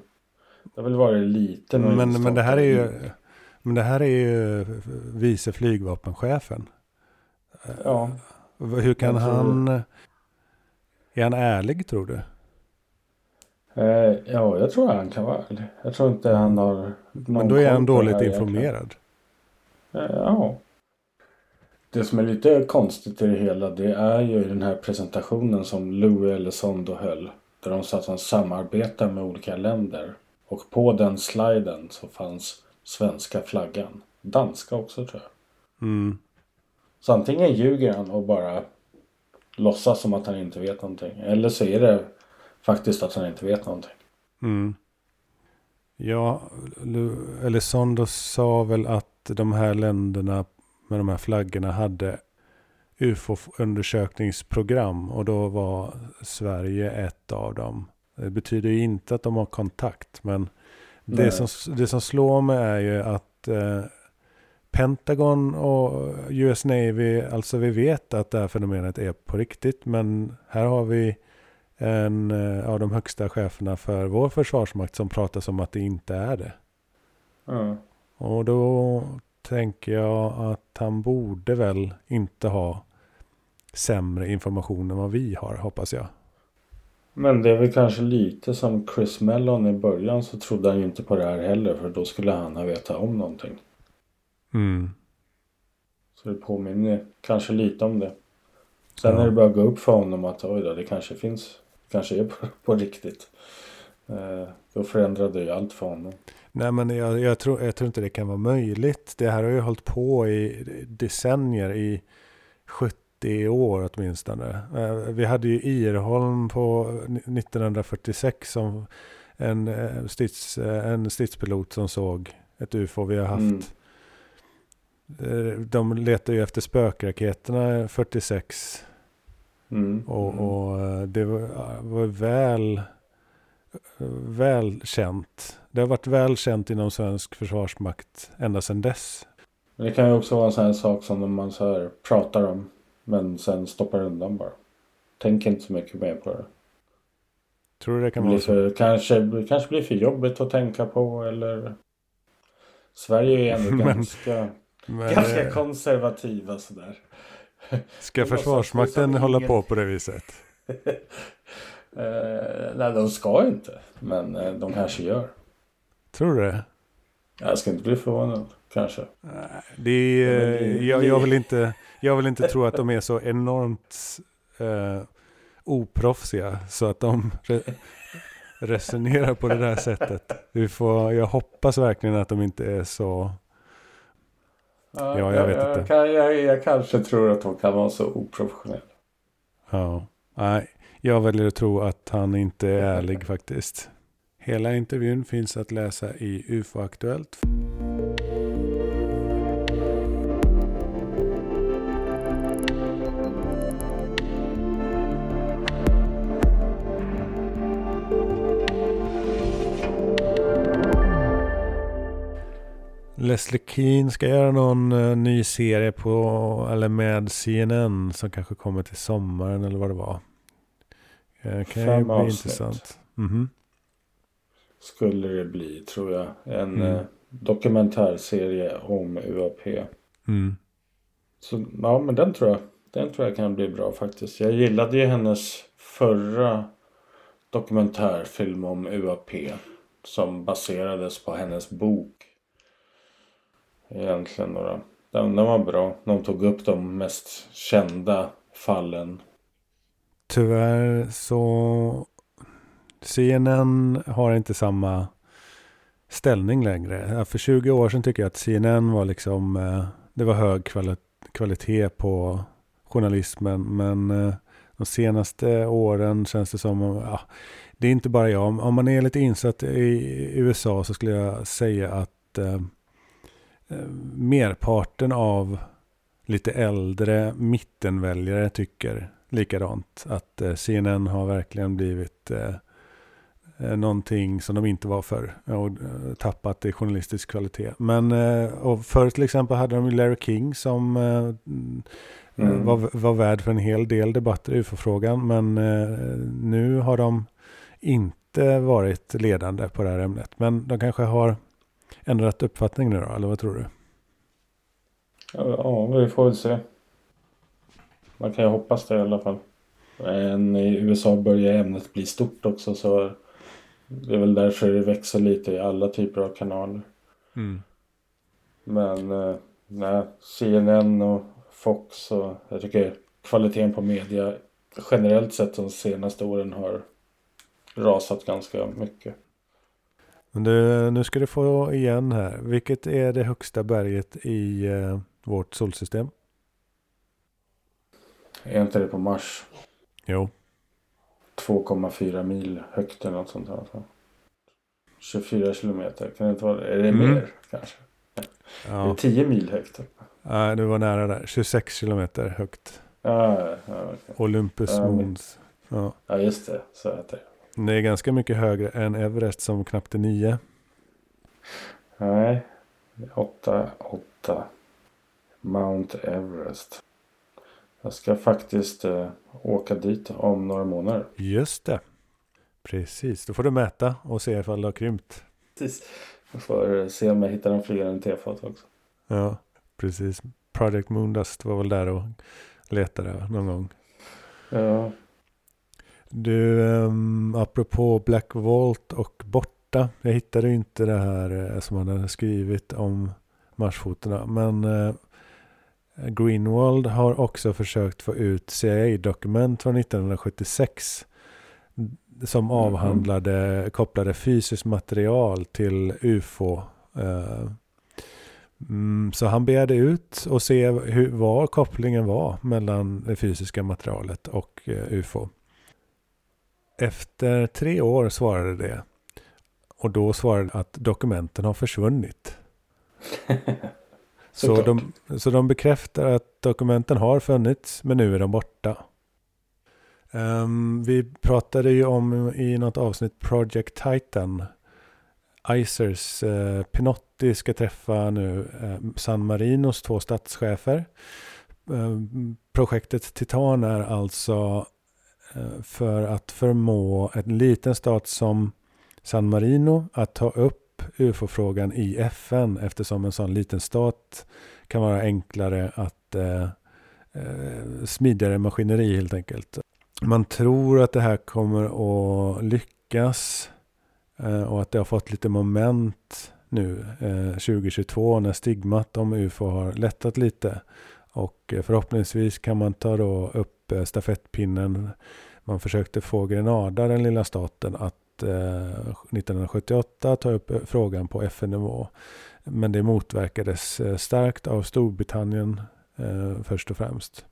Det har väl varit lite men, men det här är ju Men det här är ju vice flygvapenchefen. Ja. Hur kan han... Är han ärlig tror du? Eh, ja, jag tror han kan vara ärlig. Jag tror inte han har... Men då är han dåligt informerad. Eh, ja. Det som är lite konstigt i det hela det är ju den här presentationen som Louis Elizondo höll. Där de sa att han samarbetar med olika länder. Och på den sliden så fanns svenska flaggan. Danska också tror jag. Mm. Så antingen ljuger han och bara låtsas som att han inte vet någonting. Eller så är det faktiskt att han inte vet någonting. Mm. Ja, Elizondo sa väl att de här länderna med de här flaggorna hade UFO-undersökningsprogram och då var Sverige ett av dem. Det betyder ju inte att de har kontakt men det som, det som slår mig är ju att eh, Pentagon och US Navy, alltså vi vet att det här fenomenet är på riktigt. Men här har vi en eh, av de högsta cheferna för vår försvarsmakt som pratar som att det inte är det. Mm. Och då tänker jag att han borde väl inte ha sämre information än vad vi har, hoppas jag. Men det är väl kanske lite som Chris Mellon i början så trodde han ju inte på det här heller för då skulle han ha vetat om någonting. Mm. Så det påminner kanske lite om det. Sen när det börjar gå upp för honom att oj då, det kanske finns, kanske är på, på riktigt. Eh, då förändrade ju allt för honom. Nej men jag, jag, tror, jag tror inte det kan vara möjligt. Det här har ju hållit på i decennier, i 70 år åtminstone. Eh, vi hade ju Irholm på 1946 som en, eh, strids, eh, en stridspilot som såg ett UFO. Vi har haft mm. De letar ju efter spökraketerna 46. Mm. Och, mm. och, det var, var väl välkänt. Det har varit välkänt inom svensk försvarsmakt ända sedan dess. Det kan ju också vara en sån här sak som man så pratar om men sen stoppar undan bara. Tänker inte så mycket mer på det. Tror du det kan vara så? För, kanske, kanske blir för jobbigt att tänka på eller Sverige är ändå (laughs) ganska men, Ganska konservativa sådär. Ska (laughs) Försvarsmakten hålla på på det viset? (laughs) eh, nej, de ska inte. Men eh, de kanske gör. Tror du det? Jag ska inte bli förvånad. Kanske. Det är, jag, jag, vill inte, jag vill inte tro att de är så enormt eh, oproffsiga. Så att de re, resonerar på det där sättet. Vi får, jag hoppas verkligen att de inte är så Ja, jag, jag vet jag, inte. Jag, jag, jag, kanske tror att hon kan vara så oprofessionell. Ja, nej. Jag väljer att tro att han inte är ärlig faktiskt. Hela intervjun finns att läsa i UFO-aktuellt. Leslie Keane ska göra någon uh, ny serie på, eller med CNN som kanske kommer till sommaren eller vad det var. Uh, kan Fem ju bli avsnitt. intressant. Mm -hmm. Skulle det bli tror jag. En mm. uh, dokumentärserie om UAP. Mm. Så ja men den tror jag. Den tror jag kan bli bra faktiskt. Jag gillade ju hennes förra dokumentärfilm om UAP. Som baserades på hennes bok egentligen. några. Den, den var bra. De tog upp de mest kända fallen. Tyvärr så CNN har inte samma ställning längre. För 20 år sedan tycker jag att CNN var liksom, eh, det var hög kvalitet på journalismen. Men eh, de senaste åren känns det som, ja, det är inte bara jag. Om man är lite insatt i USA så skulle jag säga att Eh, merparten av lite äldre mittenväljare tycker likadant. Att eh, CNN har verkligen blivit eh, någonting som de inte var förr och tappat i journalistisk kvalitet. Men och förr till exempel hade de Larry King som mm. var, var värd för en hel del debatter i UFO-frågan. Men nu har de inte varit ledande på det här ämnet. Men de kanske har ändrat uppfattning nu då, eller vad tror du? Ja, vi får väl se. Man kan ju hoppas det i alla fall. Men i USA börjar ämnet bli stort också så det är väl därför det växer lite i alla typer av kanaler. Mm. Men eh, nej, CNN och Fox och jag tycker kvaliteten på media generellt sett de senaste åren har rasat ganska mycket. Men du, nu ska du få igen här. Vilket är det högsta berget i eh, vårt solsystem? Är inte det på Mars? Jo. 2,4 mil högt eller något sånt där. 24 kilometer. Kan det inte vara Är det mm. mer kanske? Ja. Är det 10 mil högt? Nej, du var nära där. 26 kilometer högt. Ja, ja, okay. Olympus ja, Mons. Ja. ja, just det. Så heter det. Det är ganska mycket högre än Everest som knappt är nio. Nej, åtta, åtta. Mount Everest. Jag ska faktiskt eh, åka dit om några månader. Just det. Precis, då får du mäta och se ifall det har krympt. Precis. Jag får se om jag hittar en flygande tefat också. Ja, precis. Project Moondust var väl där och letade någon gång. Ja, du, um, apropå Black Vault och borta. Jag hittade ju inte det här uh, som han hade skrivit om marsfotorna. Men uh, Greenwald har också försökt få ut CIA-dokument från 1976. Som mm. avhandlade, kopplade fysiskt material till UFO. Uh, mm, så han begärde ut och se hur, vad kopplingen var mellan det fysiska materialet och UFO. Efter tre år svarade det. Och då svarade att dokumenten har försvunnit. (laughs) så, de, så de bekräftar att dokumenten har funnits men nu är de borta. Um, vi pratade ju om i något avsnitt Project Titan. Icers uh, Pinotti ska träffa nu uh, San Marinos två statschefer. Uh, projektet Titan är alltså Eh, Eh, för att förmå en liten stat som San Marino att ta upp UFO-frågan i FN eftersom en sån liten stat kan vara enklare att eh, eh, smidigare maskineri helt enkelt. Man tror att det här kommer att lyckas eh, och att det har fått lite moment nu eh, 2022 när stigmat om UFO har lättat lite. Och förhoppningsvis kan man ta då upp stafettpinnen. Man försökte få Grenada, den lilla staten, att 1978 ta upp frågan på FN-nivå. Men det motverkades starkt av Storbritannien först och främst.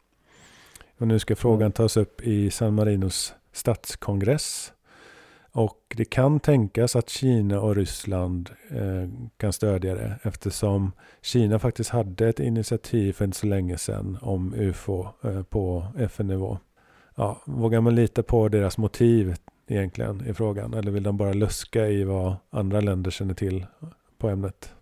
Och nu ska frågan tas upp i San Marinos statskongress. Och det kan tänkas att Kina och Ryssland eh, kan stödja det eftersom Kina faktiskt hade ett initiativ för inte så länge sedan om UFO eh, på FN-nivå. Ja, vågar man lita på deras motiv egentligen i frågan eller vill de bara luska i vad andra länder känner till på ämnet?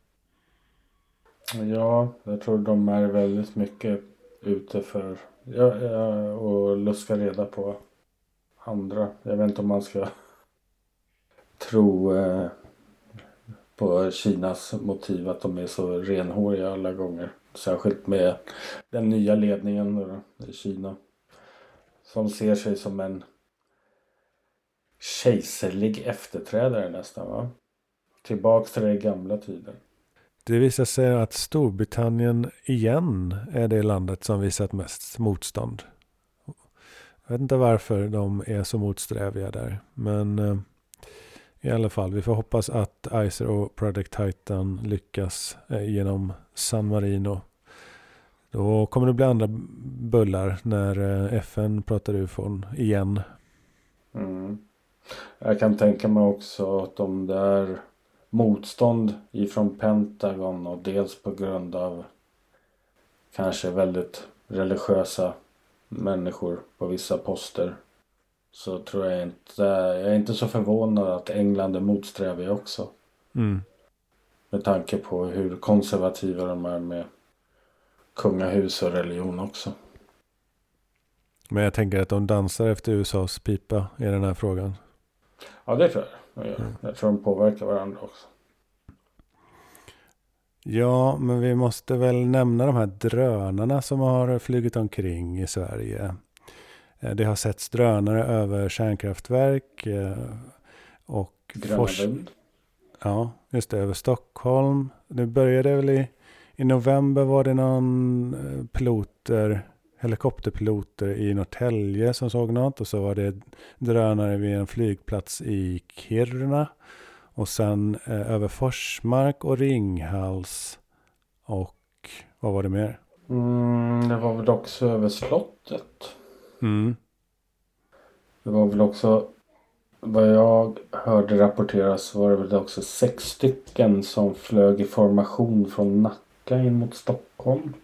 Ja, jag tror de är väldigt mycket ute för ja, ja, och luska reda på andra. Jag vet inte om man ska tro eh, på Kinas motiv att de är så renhåriga alla gånger. Särskilt med den nya ledningen då, i Kina. Som ser sig som en kejserlig efterträdare nästan va? Tillbaks till den gamla tiden. Det visar sig att Storbritannien igen är det landet som visat mest motstånd. Jag vet inte varför de är så motsträviga där. Men eh, i alla fall, vi får hoppas att ICER och Project Titan lyckas eh, genom San Marino. Då kommer det bli andra bullar när eh, FN pratar ufon igen. Mm. Jag kan tänka mig också att de där motstånd ifrån Pentagon och dels på grund av kanske väldigt religiösa människor på vissa poster. Så tror jag inte, jag är inte så förvånad att England är motsträviga också. Mm. Med tanke på hur konservativa de är med kungahus och religion också. Men jag tänker att de dansar efter USAs pipa i den här frågan. Ja, det tror jag. Jag, mm. jag tror de påverkar varandra också. Ja, men vi måste väl nämna de här drönarna som har flugit omkring i Sverige. Eh, det har setts drönare över kärnkraftverk eh, och Fors Ja, just det, över Stockholm. Det började väl i, i november var det någon eh, piloter helikopterpiloter i Norrtälje som såg något. Och så var det drönare vid en flygplats i Kiruna. Och sen eh, över Forsmark och Ringhals. Och vad var det mer? Mm, det var väl också över slottet. Mm. Det var väl också vad jag hörde rapporteras var det väl också sex stycken som flög i formation från Nacka in mot Stockholm.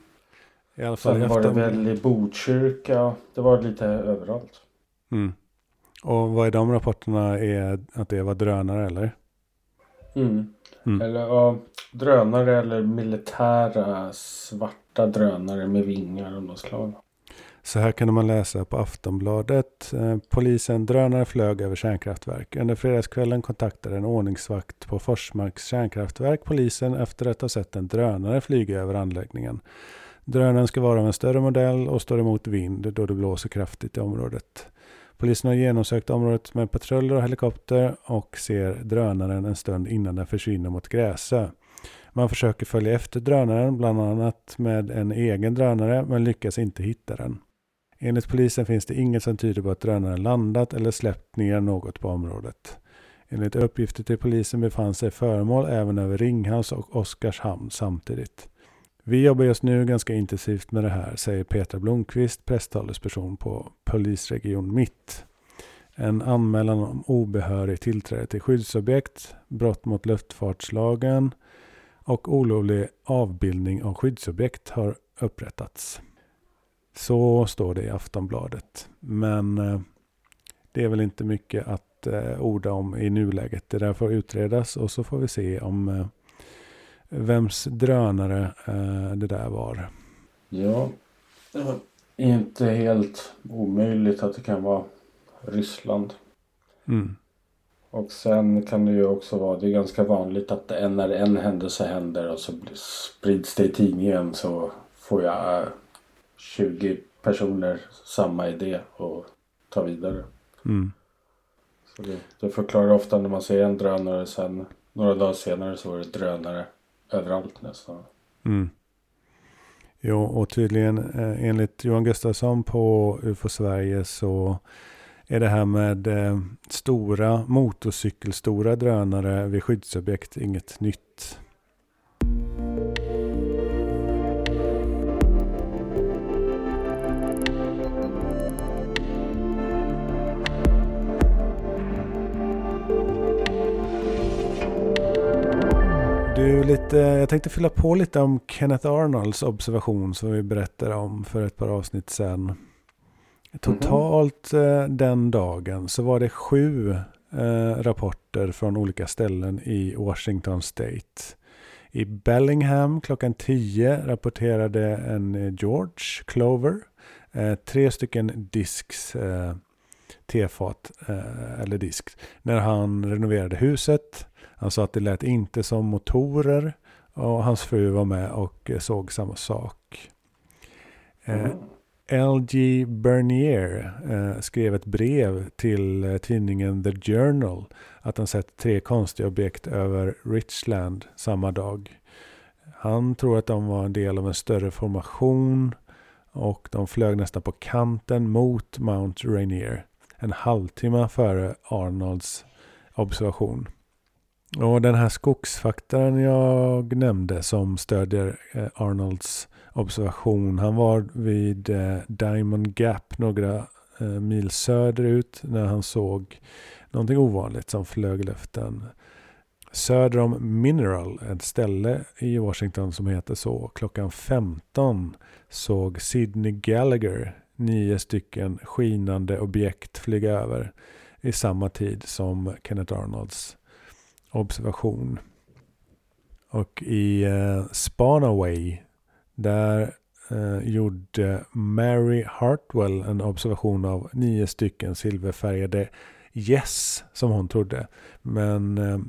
I alla fall Sen var det väl i Botkyrka. Det var lite överallt. Mm. Och vad är de rapporterna? Är att det var drönare eller? Mm. Mm. Eller ja, drönare eller militära svarta drönare med vingar av något slag. Så här kunde man läsa på Aftonbladet. Eh, polisen drönare flög över kärnkraftverk. Under fredagskvällen kontaktade en ordningsvakt på Forsmarks kärnkraftverk polisen efter att ha sett en drönare flyga över anläggningen. Drönaren ska vara av en större modell och står emot vind då det blåser kraftigt i området. Polisen har genomsökt området med patruller och helikopter och ser drönaren en stund innan den försvinner mot Gräsö. Man försöker följa efter drönaren, bland annat med en egen drönare, men lyckas inte hitta den. Enligt polisen finns det inget som tyder på att drönaren landat eller släppt ner något på området. Enligt uppgifter till polisen befann sig föremål även över Ringhals och Oskarshamn samtidigt. Vi jobbar just nu ganska intensivt med det här, säger Petra Blomqvist, presstalesperson på Polisregion Mitt. En anmälan om obehörig tillträde till skyddsobjekt, brott mot luftfartslagen och olovlig avbildning av skyddsobjekt har upprättats. Så står det i Aftonbladet. Men eh, det är väl inte mycket att eh, orda om i nuläget. Det där får utredas och så får vi se om eh, vems drönare det där var. Ja, det var inte helt omöjligt att det kan vara Ryssland. Mm. Och sen kan det ju också vara, det är ganska vanligt att när en händelse händer och så sprids det i tidningen så får jag 20 personer samma idé och ta vidare. Mm. Så det, det förklarar ofta när man ser en drönare sen några dagar senare så var det drönare överallt nästan. Mm. Jo, och tydligen eh, enligt Johan Gustafsson på UFO Sverige så är det här med eh, stora motorcykelstora drönare vid skyddsobjekt inget nytt. Du, lite, jag tänkte fylla på lite om Kenneth Arnolds observation som vi berättade om för ett par avsnitt sedan. Totalt eh, den dagen så var det sju eh, rapporter från olika ställen i Washington State. I Bellingham klockan 10 rapporterade en eh, George Clover eh, tre stycken disks eh, tefat eh, eller disk när han renoverade huset. Han sa att det lät inte som motorer och hans fru var med och eh, såg samma sak. Eh, L.G. Bernier eh, skrev ett brev till eh, tidningen The Journal att han sett tre konstiga objekt över Richland samma dag. Han tror att de var en del av en större formation och de flög nästan på kanten mot Mount Rainier en halvtimme före Arnolds observation. Och den här skogsfaktorn jag nämnde som stödjer eh, Arnolds observation. Han var vid eh, Diamond Gap några eh, mil söderut när han såg någonting ovanligt som flög i luften. Söder om Mineral, ett ställe i Washington som heter så, klockan 15 såg Sidney Gallagher nio stycken skinande objekt flyga över i samma tid som Kenneth Arnolds observation. Och i eh, Spanaway där eh, gjorde Mary Hartwell en observation av nio stycken silverfärgade Yes som hon trodde. Men eh,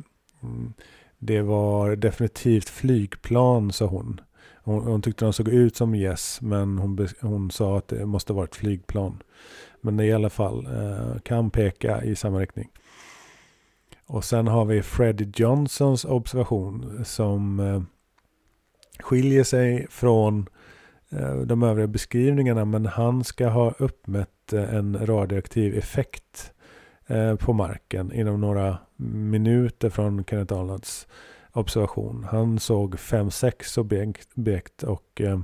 mm, det var definitivt flygplan sa hon. Hon, hon tyckte de såg ut som Yes men hon, hon sa att det måste vara ett flygplan. Men i alla fall eh, kan peka i samma riktning. Och sen har vi Fred Johnsons observation som eh, skiljer sig från eh, de övriga beskrivningarna. Men han ska ha uppmätt eh, en radioaktiv effekt eh, på marken inom några minuter från Kenneth Arnolds observation. Han såg fem, sex objekt och eh,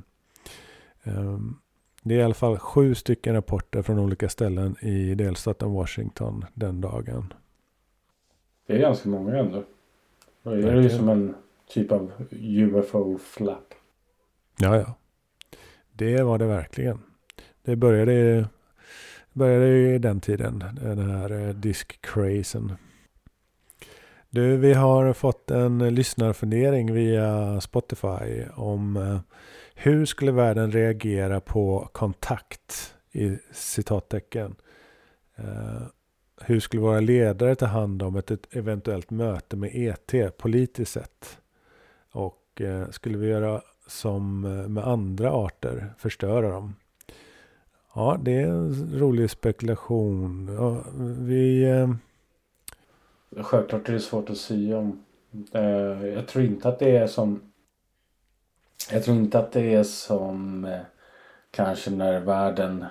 eh, det är i alla fall sju stycken rapporter från olika ställen i delstaten Washington den dagen. Det är ganska många ändå. Då är det ju som en typ av UFO-flap. Ja, ja. Det var det verkligen. Det började, började i den tiden, den här eh, disk-crazen. Du, vi har fått en lyssnarfundering via Spotify om eh, hur skulle världen reagera på kontakt i citattecken. Hur skulle våra ledare ta hand om ett, ett eventuellt möte med ET politiskt sett? Och eh, skulle vi göra som eh, med andra arter, förstöra dem? Ja, det är en rolig spekulation. vi... Eh, Självklart är det svårt att säga om. jag tror inte att det är som jag tror inte att det är som kanske när världen,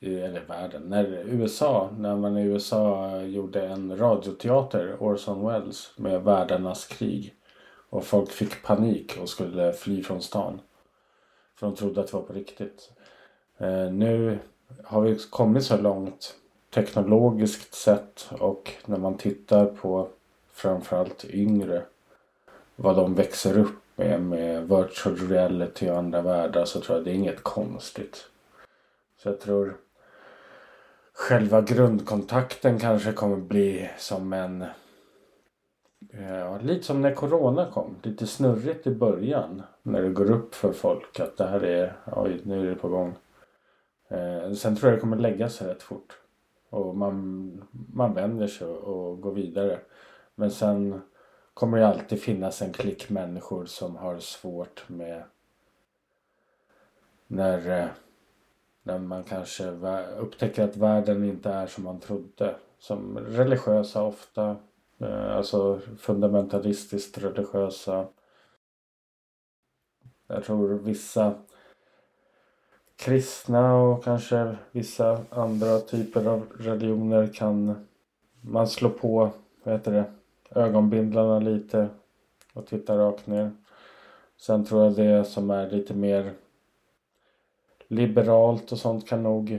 eller världen, när USA, när man i USA gjorde en radioteater, Orson Welles, med världarnas krig. Och folk fick panik och skulle fly från stan. För de trodde att det var på riktigt. Eh, nu har vi kommit så långt teknologiskt sett och när man tittar på framförallt yngre vad de växer upp med, med virtual reality och andra världar så tror jag det är inget konstigt. Så jag tror själva grundkontakten kanske kommer bli som en eh, Ja, lite som när Corona kom. Lite snurrigt i början. När det går upp för folk att det här är, oj nu är det på gång. Eh, sen tror jag det kommer lägga sig rätt fort. Och man, man vänder sig och går vidare. Men sen kommer det alltid finnas en klick människor som har svårt med när, eh, när man kanske upptäcker att världen inte är som man trodde. Som religiösa ofta. Eh, alltså fundamentalistiskt religiösa. Jag tror vissa kristna och kanske vissa andra typer av religioner kan man slå på, vad heter det, ögonbindlarna lite och titta rakt ner. Sen tror jag det som är lite mer liberalt och sånt kan nog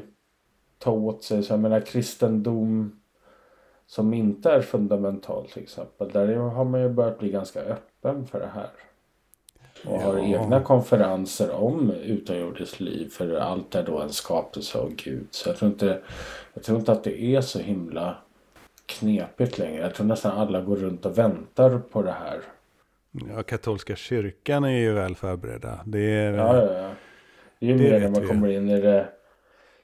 ta åt sig. Så jag menar kristendom som inte är fundamental till exempel. Där har man ju börjat bli ganska öppen för det här. Och ja. har egna konferenser om utomjordiskt liv. För allt är då en skapelse av Gud. Så jag tror inte, jag tror inte att det är så himla knepigt längre. Jag tror nästan alla går runt och väntar på det här. Ja, katolska kyrkan är ju väl förberedda. Det är, ja, ja, ja. Ju mer när man kommer in i det.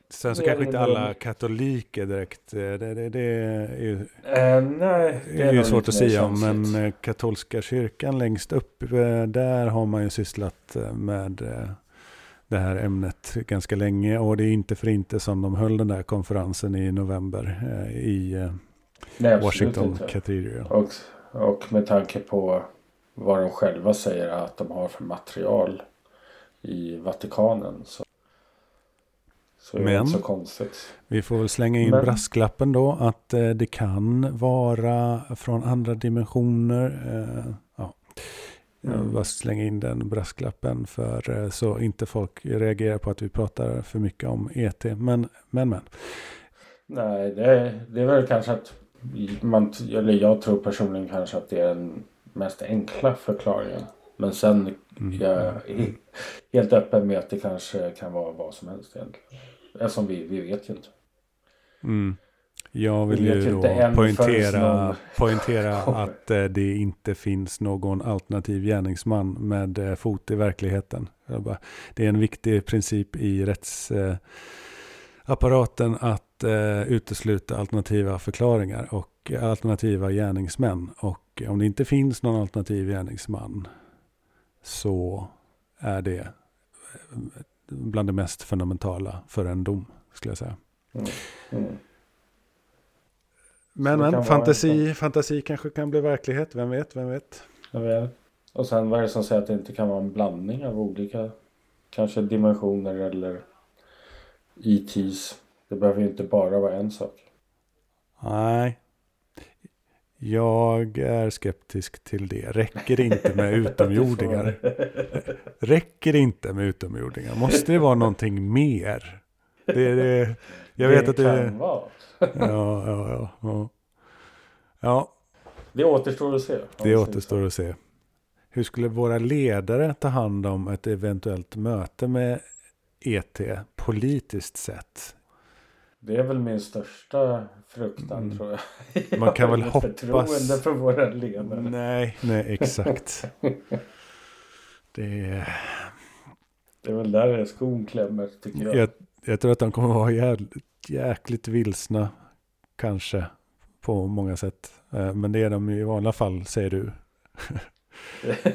Sen så kanske inte alla katoliker direkt. Eh, det, det, det är ju, äh, nej, det är ju svårt att säga om. Men eh, katolska kyrkan längst upp. Där har man ju sysslat med det här ämnet ganska länge. Och det är inte för inte som de höll den där konferensen i november i nej, Washington Cathedral. Och, och med tanke på vad de själva säger att de har för material i Vatikanen. Så, så är det inte så konstigt. Vi får väl slänga in Men, brasklappen då att eh, det kan vara från andra dimensioner. Eh, ja. Jag vill mm. bara slänga in den brasklappen för eh, så inte folk reagerar på att vi pratar för mycket om ET. Men, men, men. Nej, det, det är väl kanske att man, eller jag tror personligen kanske att det är den mest enkla förklaringen. Men sen mm. jag är helt öppen med att det kanske kan vara vad som helst egentligen. Eftersom vi, vi vet ju inte. Mm. Jag vill ju då poängtera, (laughs) poängtera att eh, det inte finns någon alternativ gärningsman med eh, fot i verkligheten. Bara, det är en viktig princip i rättsapparaten eh, att utesluta alternativa förklaringar och alternativa gärningsmän. Och om det inte finns någon alternativ gärningsman så är det bland det mest fundamentala för en dom, skulle jag säga. Mm. Mm. Men, men fantasi, fantasi kanske kan bli verklighet, vem vet, vem vet. Jag vet. Och sen vad är det som säger att det inte kan vara en blandning av olika, kanske dimensioner eller ETs. Det behöver ju inte bara vara en sak. Nej, jag är skeptisk till det. Räcker det inte med (laughs) utomjordingar? (laughs) Räcker det inte med utomjordingar? Måste det vara någonting mer? Det, det, jag vet det att det... kan vara. (laughs) ja, ja, ja, ja. Ja. Det återstår att se. Det återstår att se. Hur skulle våra ledare ta hand om ett eventuellt möte med ET politiskt sett? Det är väl min största fruktan mm. tror jag. Man kan (laughs) väl hoppas. Förtroende för våra ledare. Nej, nej exakt. (laughs) det är... Det är väl där skon klämmer tycker jag. jag. Jag tror att de kommer vara jävligt, jäkligt vilsna. Kanske. På många sätt. Eh, men det är de i vanliga fall säger du.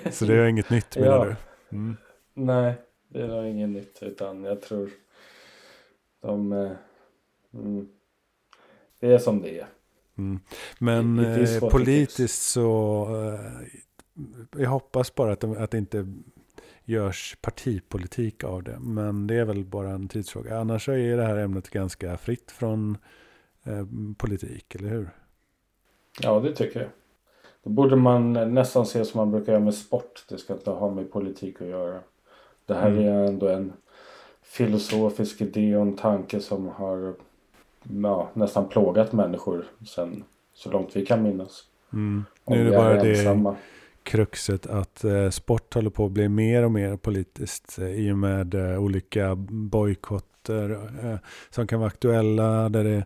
(laughs) Så det är inget nytt menar ja. du? Mm. Nej, det är inget nytt. Utan jag tror de eh, Mm. Det är som det är. Mm. Men det, det är eh, politiskt så, eh, jag hoppas bara att, de, att det inte görs partipolitik av det. Men det är väl bara en tidsfråga. Annars är det här ämnet ganska fritt från eh, politik, eller hur? Ja, det tycker jag. Då borde man nästan se som man brukar göra med sport. Det ska inte ha med politik att göra. Det här mm. är ändå en filosofisk idé och en tanke som har ja, nästan plågat människor sen så långt vi kan minnas. Mm. Nu är det bara är det kruxet att eh, sport håller på att bli mer och mer politiskt eh, i och med eh, olika bojkotter eh, som kan vara aktuella där det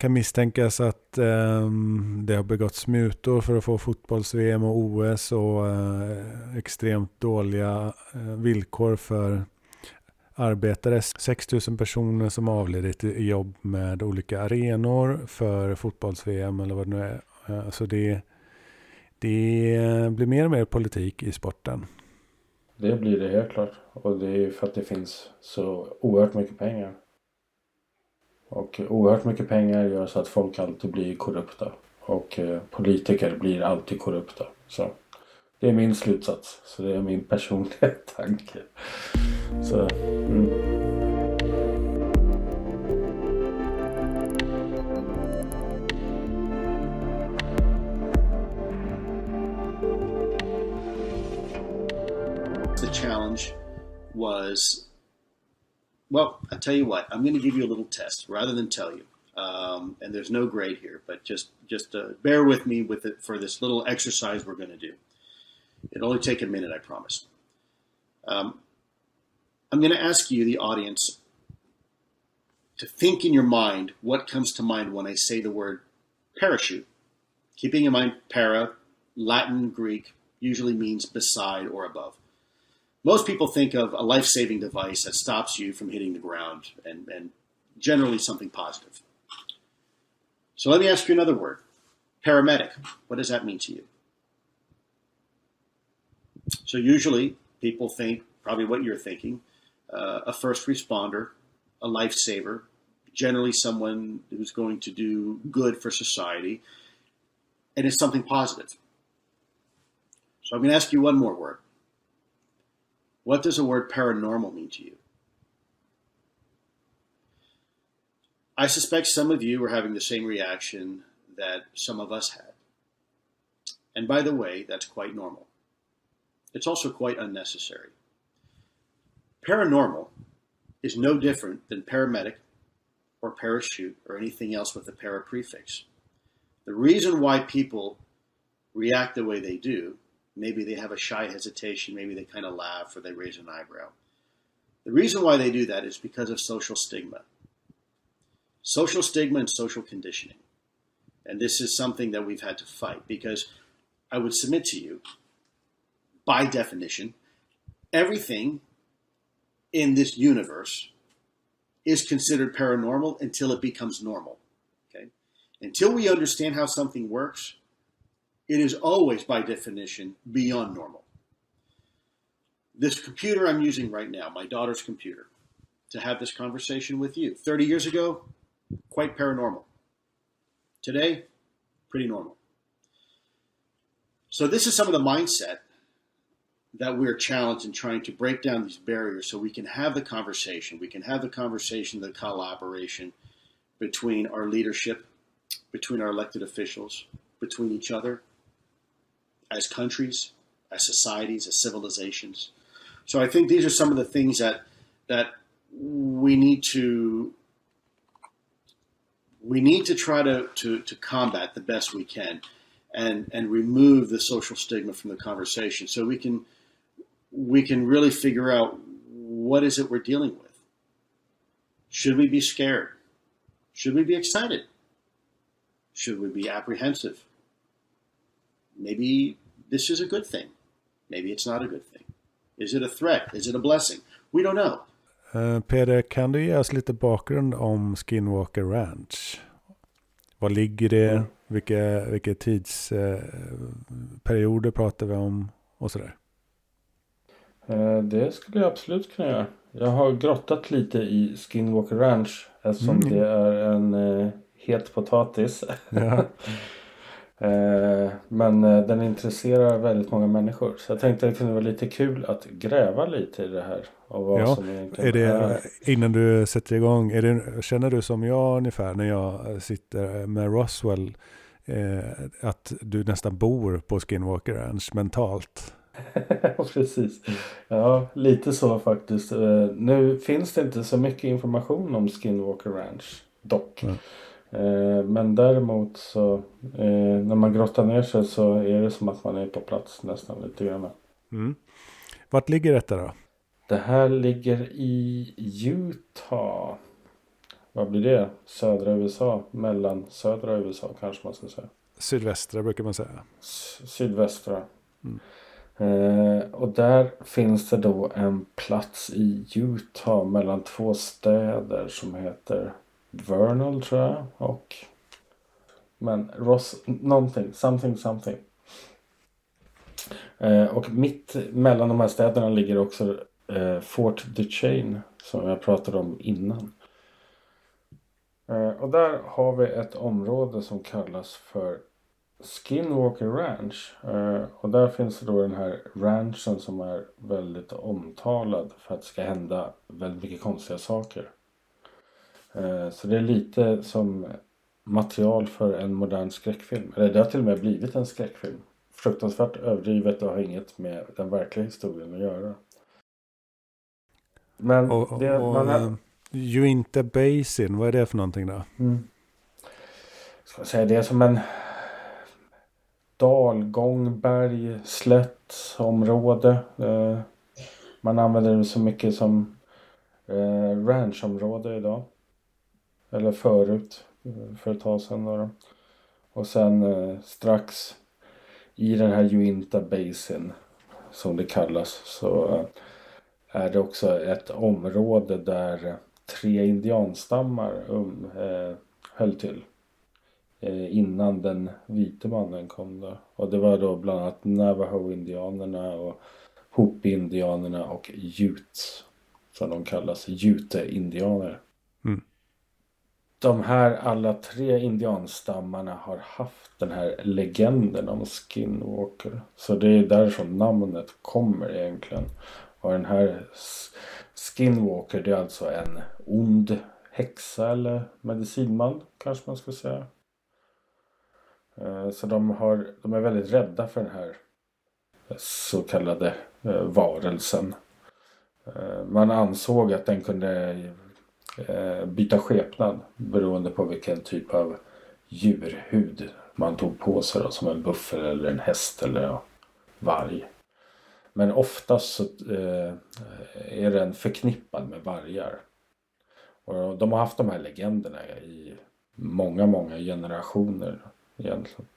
kan misstänkas att ehm, det har begåtts mutor för att få fotbolls-VM och OS och eh, extremt dåliga eh, villkor för arbetare, 6 000 personer som avlidit i jobb med olika arenor för fotbolls-VM eller vad det nu är. Eh, så det, det blir mer och mer politik i sporten. Det blir det helt klart. Och det är för att det finns så oerhört mycket pengar. Och oerhört mycket pengar gör så att folk alltid blir korrupta. Och eh, politiker blir alltid korrupta. Så det är min slutsats. Så det är min personliga (laughs) tanke. Så, mm. The challenge was, well, I tell you what, I'm going to give you a little test rather than tell you. Um, and there's no grade here, but just just uh, bear with me with it for this little exercise we're going to do. It'll only take a minute, I promise. Um, I'm going to ask you, the audience, to think in your mind what comes to mind when I say the word parachute. Keeping in mind, para, Latin, Greek, usually means beside or above. Most people think of a life saving device that stops you from hitting the ground and, and generally something positive. So let me ask you another word paramedic. What does that mean to you? So usually people think probably what you're thinking uh, a first responder, a lifesaver, generally someone who's going to do good for society, and it's something positive. So I'm going to ask you one more word. What does the word paranormal mean to you? I suspect some of you are having the same reaction that some of us had. And by the way, that's quite normal. It's also quite unnecessary. Paranormal is no different than paramedic or parachute or anything else with a para prefix. The reason why people react the way they do, maybe they have a shy hesitation, maybe they kind of laugh or they raise an eyebrow. The reason why they do that is because of social stigma. Social stigma and social conditioning. And this is something that we've had to fight because I would submit to you, by definition, everything in this universe is considered paranormal until it becomes normal. Okay? Until we understand how something works, it is always, by definition, beyond normal. This computer I'm using right now, my daughter's computer, to have this conversation with you. 30 years ago, quite paranormal. Today, pretty normal. So, this is some of the mindset that we're challenged in trying to break down these barriers so we can have the conversation. We can have the conversation, the collaboration between our leadership, between our elected officials, between each other, as countries, as societies, as civilizations. So I think these are some of the things that that we need to we need to try to, to, to combat the best we can and and remove the social stigma from the conversation so we can we can really figure out what is it we're dealing with. Should we be scared? Should we be excited? Should we be apprehensive? Maybe this is a good thing. Maybe it's not a good thing. Is it a threat? Is it a blessing? We don't know. Uh, Peder, kan du ge oss lite bakgrund om Skinwalker Ranch? Var ligger det? Mm. Vilka, vilka tidsperioder uh, pratar vi om? Och sådär. Uh, det skulle jag absolut kunna göra. Jag har grottat lite i Skinwalker Ranch eftersom mm. det är en uh, het potatis. Ja. (laughs) Eh, men eh, den intresserar väldigt många människor. Så jag tänkte att det kunde vara lite kul att gräva lite i det här. Och vad ja, som är det, är. Innan du sätter igång, det, känner du som jag ungefär när jag sitter med Roswell? Eh, att du nästan bor på Skinwalker Ranch mentalt? (laughs) Precis. Ja, lite så faktiskt. Eh, nu finns det inte så mycket information om Skinwalker Ranch dock. Mm. Eh, men däremot så eh, när man grottar ner sig så är det som att man är på plats nästan lite grann. Mm. Vart ligger detta då? Det här ligger i Utah. Vad blir det? Södra USA? Mellan södra USA kanske man ska säga. Sydvästra brukar man säga. sydvästra. Mm. Eh, och där finns det då en plats i Utah mellan två städer som heter Vernal tror jag. Och men Ross, någonting, something, something. Eh, och mitt mellan de här städerna ligger också eh, Fort Duchesne som jag pratade om innan. Och där har vi ett område som kallas för Skinwalker Ranch. Eh, och där finns då den här ranchen som är väldigt omtalad för att det ska hända väldigt mycket konstiga saker. Eh, så det är lite som material för en modern skräckfilm. Eller det har till och med blivit en skräckfilm. Fruktansvärt överdrivet och har inget med den verkliga historien att göra. Men och, det, och, man har... Eh, Uinta Basin, vad är det för någonting då? Mm. Ska jag säga, det är som en dalgång, berg, slättområde. Eh, man använder det så mycket som eh, ranchområde idag. Eller förut, eh, för ett tag sedan. Då. Och sen eh, strax i den här Uinta Basin som det kallas så eh, är det också ett område där eh, tre indianstammar um, eh, höll till. Eh, innan den vite mannen kom då. Och det var då bland annat Navajo-indianerna och Hopi-indianerna och Utes. Som de kallas, Jute-indianer. Mm. De här alla tre indianstammarna har haft den här legenden om Skinwalker. Så det är därifrån namnet kommer egentligen. Och den här Skinwalker det är alltså en ond häxa eller medicinman kanske man ska säga. Eh, så de, har, de är väldigt rädda för den här så kallade eh, varelsen. Eh, man ansåg att den kunde byta skepnad beroende på vilken typ av djurhud man tog på sig då, som en buffel eller en häst eller ja, varg. Men oftast så är den förknippad med vargar. Och de har haft de här legenderna i många, många generationer egentligen.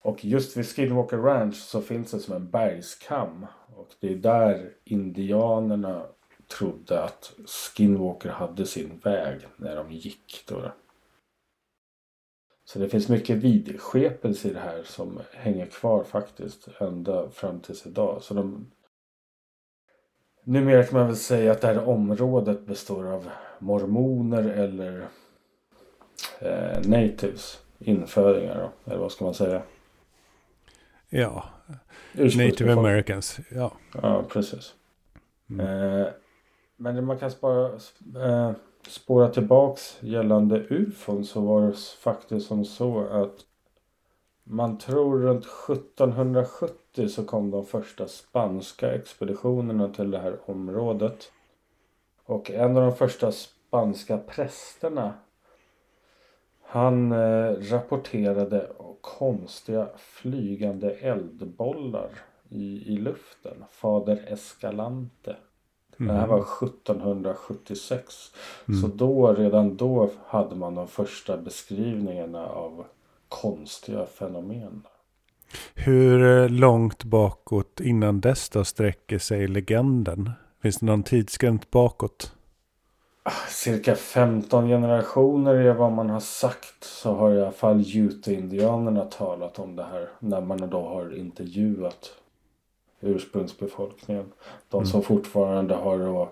Och just vid Skinwalker Ranch så finns det som en bergskam. Och det är där indianerna trodde att Skinwalker hade sin väg när de gick. Då. Så det finns mycket vidskepelse i det här som hänger kvar faktiskt ända fram tills idag. Så de... Numera kan man väl säga att det här området består av mormoner eller eh, natives införingar då, eller vad ska man säga? Ja, native americans, ja. Ja, precis. Mm. Eh, men man kan spara, eh, spåra tillbaks gällande ufon så var det faktiskt som så att man tror runt 1770 så kom de första spanska expeditionerna till det här området. Och en av de första spanska prästerna han eh, rapporterade konstiga flygande eldbollar i, i luften. Fader Escalante. Mm. Det här var 1776. Mm. Så då, redan då hade man de första beskrivningarna av konstiga fenomen. Hur eh, långt bakåt innan dess då sträcker sig legenden? Finns det någon tidsgräns bakåt? Cirka 15 generationer är vad man har sagt så har i alla fall Ute-indianerna talat om det här när man då har intervjuat ursprungsbefolkningen. De mm. som fortfarande har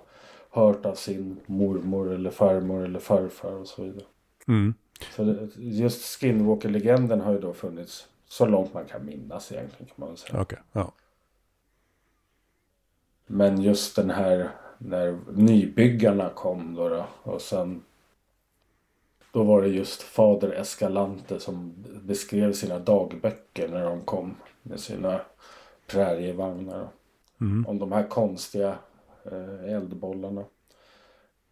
hört av sin mormor eller farmor eller farfar och så vidare. Mm. Så just Skinwalker-legenden har ju då funnits så långt man kan minnas egentligen kan man säga. Okay. Ja. Men just den här när nybyggarna kom då, då och sen då var det just fader Escalante som beskrev sina dagböcker när de kom med sina prärievagnar. Mm. Om de här konstiga eh, eldbollarna.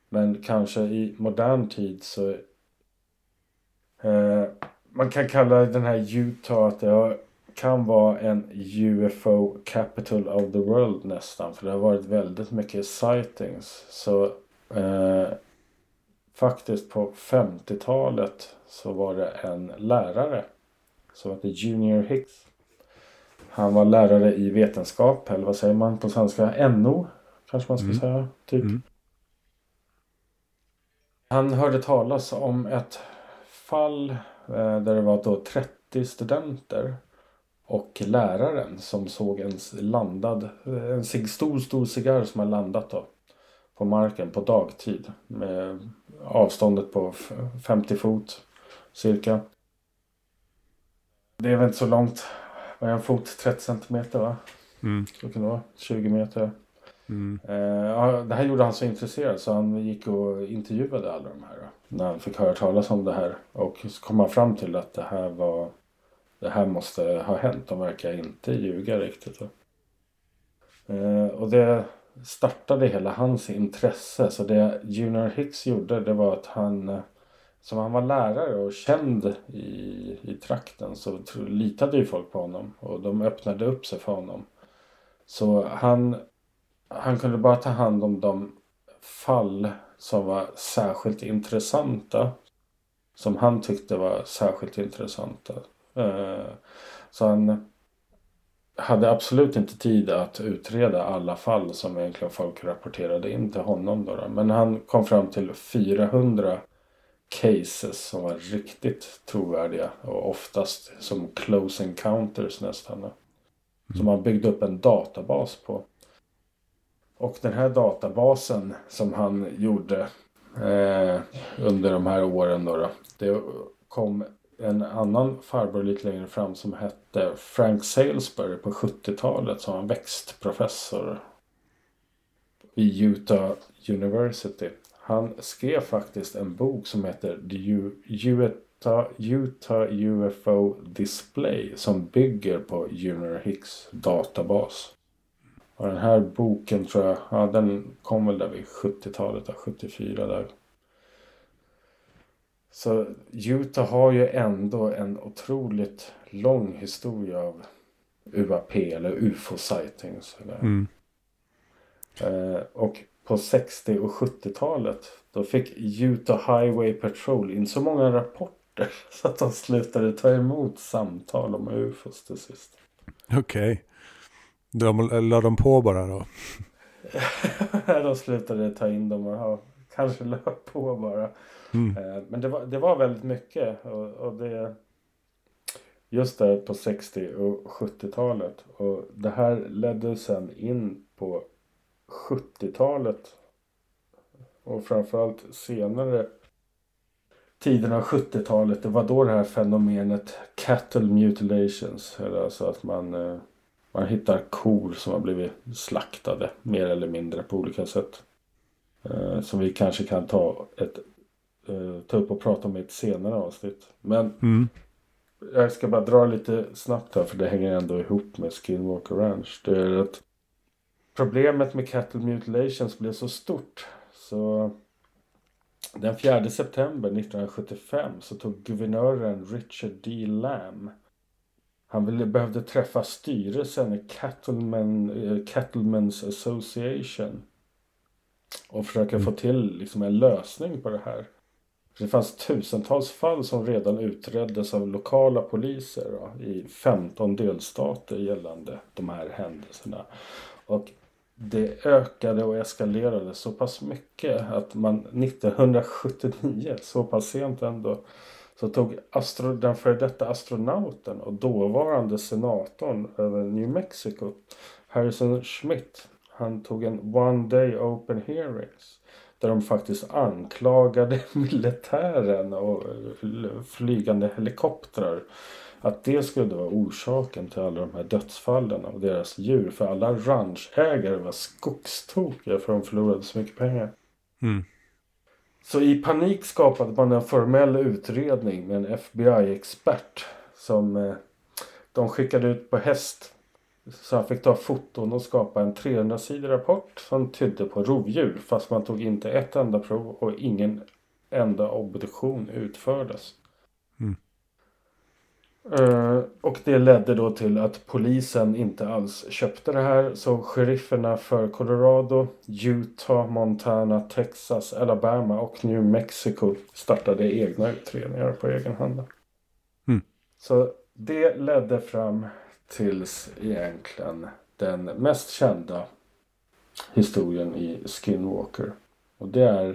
Men kanske i modern tid så eh, man kan kalla den här Utah att det har kan vara en UFO capital of the world nästan. För det har varit väldigt mycket sightings. Så eh, faktiskt på 50-talet så var det en lärare som hette Junior Hicks. Han var lärare i vetenskap, eller vad säger man på svenska? NO kanske man ska mm. säga. Typ. Mm. Han hörde talas om ett fall eh, där det var då 30 studenter och läraren som såg en landad, en stor, stor cigarr som har landat då. på marken på dagtid. Med avståndet på 50 fot cirka. Det är väl inte så långt. Vad är en fot? 30 centimeter va? Mm. Så kan det vara. 20 meter. Mm. Eh, det här gjorde han så intresserad så han gick och intervjuade alla de här. När han fick höra talas om det här. Och så kom han fram till att det här var det här måste ha hänt. De verkar inte ljuga riktigt. Eh, och det startade hela hans intresse. Så det Junior Hicks gjorde det var att han eh, som han var lärare och känd i, i trakten så litade ju folk på honom. Och de öppnade upp sig för honom. Så han, han kunde bara ta hand om de fall som var särskilt intressanta. Som han tyckte var särskilt intressanta. Eh, så han hade absolut inte tid att utreda alla fall som egentligen folk rapporterade in till honom. Då, Men han kom fram till 400 cases som var riktigt trovärdiga och oftast som close encounters nästan. Mm. Som han byggde upp en databas på. Och den här databasen som han gjorde eh, under de här åren då, då det kom en annan farbror lite längre fram som hette Frank Salisbury på 70-talet som var växtprofessor vid Utah University. Han skrev faktiskt en bok som heter The Utah, Utah UFO Display som bygger på Junior Hicks databas. Och den här boken tror jag, ja den kom väl där vid 70-talet, 74 där. Så Utah har ju ändå en otroligt lång historia av UAP eller UFO-sightings. Mm. Eh, och på 60 och 70-talet då fick Utah Highway Patrol in så många rapporter (laughs) så att de slutade ta emot samtal om UFOs till sist. Okej. Okay. De la de på bara då? (laughs) de slutade ta in dem och ha, kanske la på bara. Mm. Eh, men det var, det var väldigt mycket. Och, och det, just där på 60 och 70-talet. Och det här ledde sen in på 70-talet. Och framförallt senare tiden av 70-talet. Det var då det här fenomenet cattle mutilations. Eller alltså att man, eh, man hittar kor som har blivit slaktade mer eller mindre på olika sätt. Eh, som vi kanske kan ta ett uh, ta upp och prata om i ett senare avsnitt. Men mm. jag ska bara dra lite snabbt här för det hänger ändå ihop med Skinwalker Ranch. Det är att problemet med cattle mutilations blev så stort så den 4 september 1975 så tog guvernören Richard D. Lamb han ville, behövde träffa styrelsen i Cattlemen, uh, Cattlemen's Association och försöka mm. få till liksom en lösning på det här. Det fanns tusentals fall som redan utreddes av lokala poliser då, i 15 delstater gällande de här händelserna. Och det ökade och eskalerade så pass mycket att man 1979, så pass sent ändå, så tog astro, den före detta astronauten och dåvarande senatorn över New Mexico, Harrison Schmidt, han tog en one day open hearings där de faktiskt anklagade (laughs) militären och flygande helikoptrar. Att det skulle vara orsaken till alla de här dödsfallen av deras djur. För alla ranchägare var skogstokiga för de förlorade så mycket pengar. Mm. Så i panik skapade man en formell utredning med en FBI-expert. Som eh, de skickade ut på häst så han fick ta foton och skapa en 300-sidig rapport som tydde på rovdjur fast man tog inte ett enda prov och ingen enda obduktion utfördes. Mm. Uh, och det ledde då till att polisen inte alls köpte det här. Så sherifferna för Colorado, Utah, Montana, Texas, Alabama och New Mexico startade egna utredningar på egen hand. Mm. Så det ledde fram tills egentligen den mest kända historien i Skinwalker. Och det är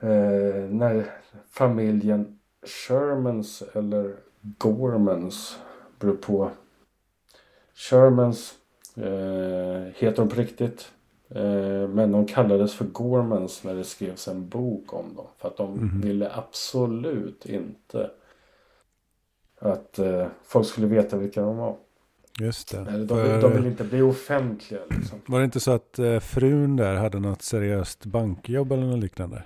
eh, när familjen Shermans eller Gormans beror på. Shermans eh, heter de på riktigt. Eh, men de kallades för Gormans när det skrevs en bok om dem. För att de Mhm. ville absolut inte att eh, folk skulle veta vilka de var. Just det. Eller de, För- de ville inte bli offentliga liksom. Var det inte så att eh, frun där hade något seriöst bankjobb eller något liknande?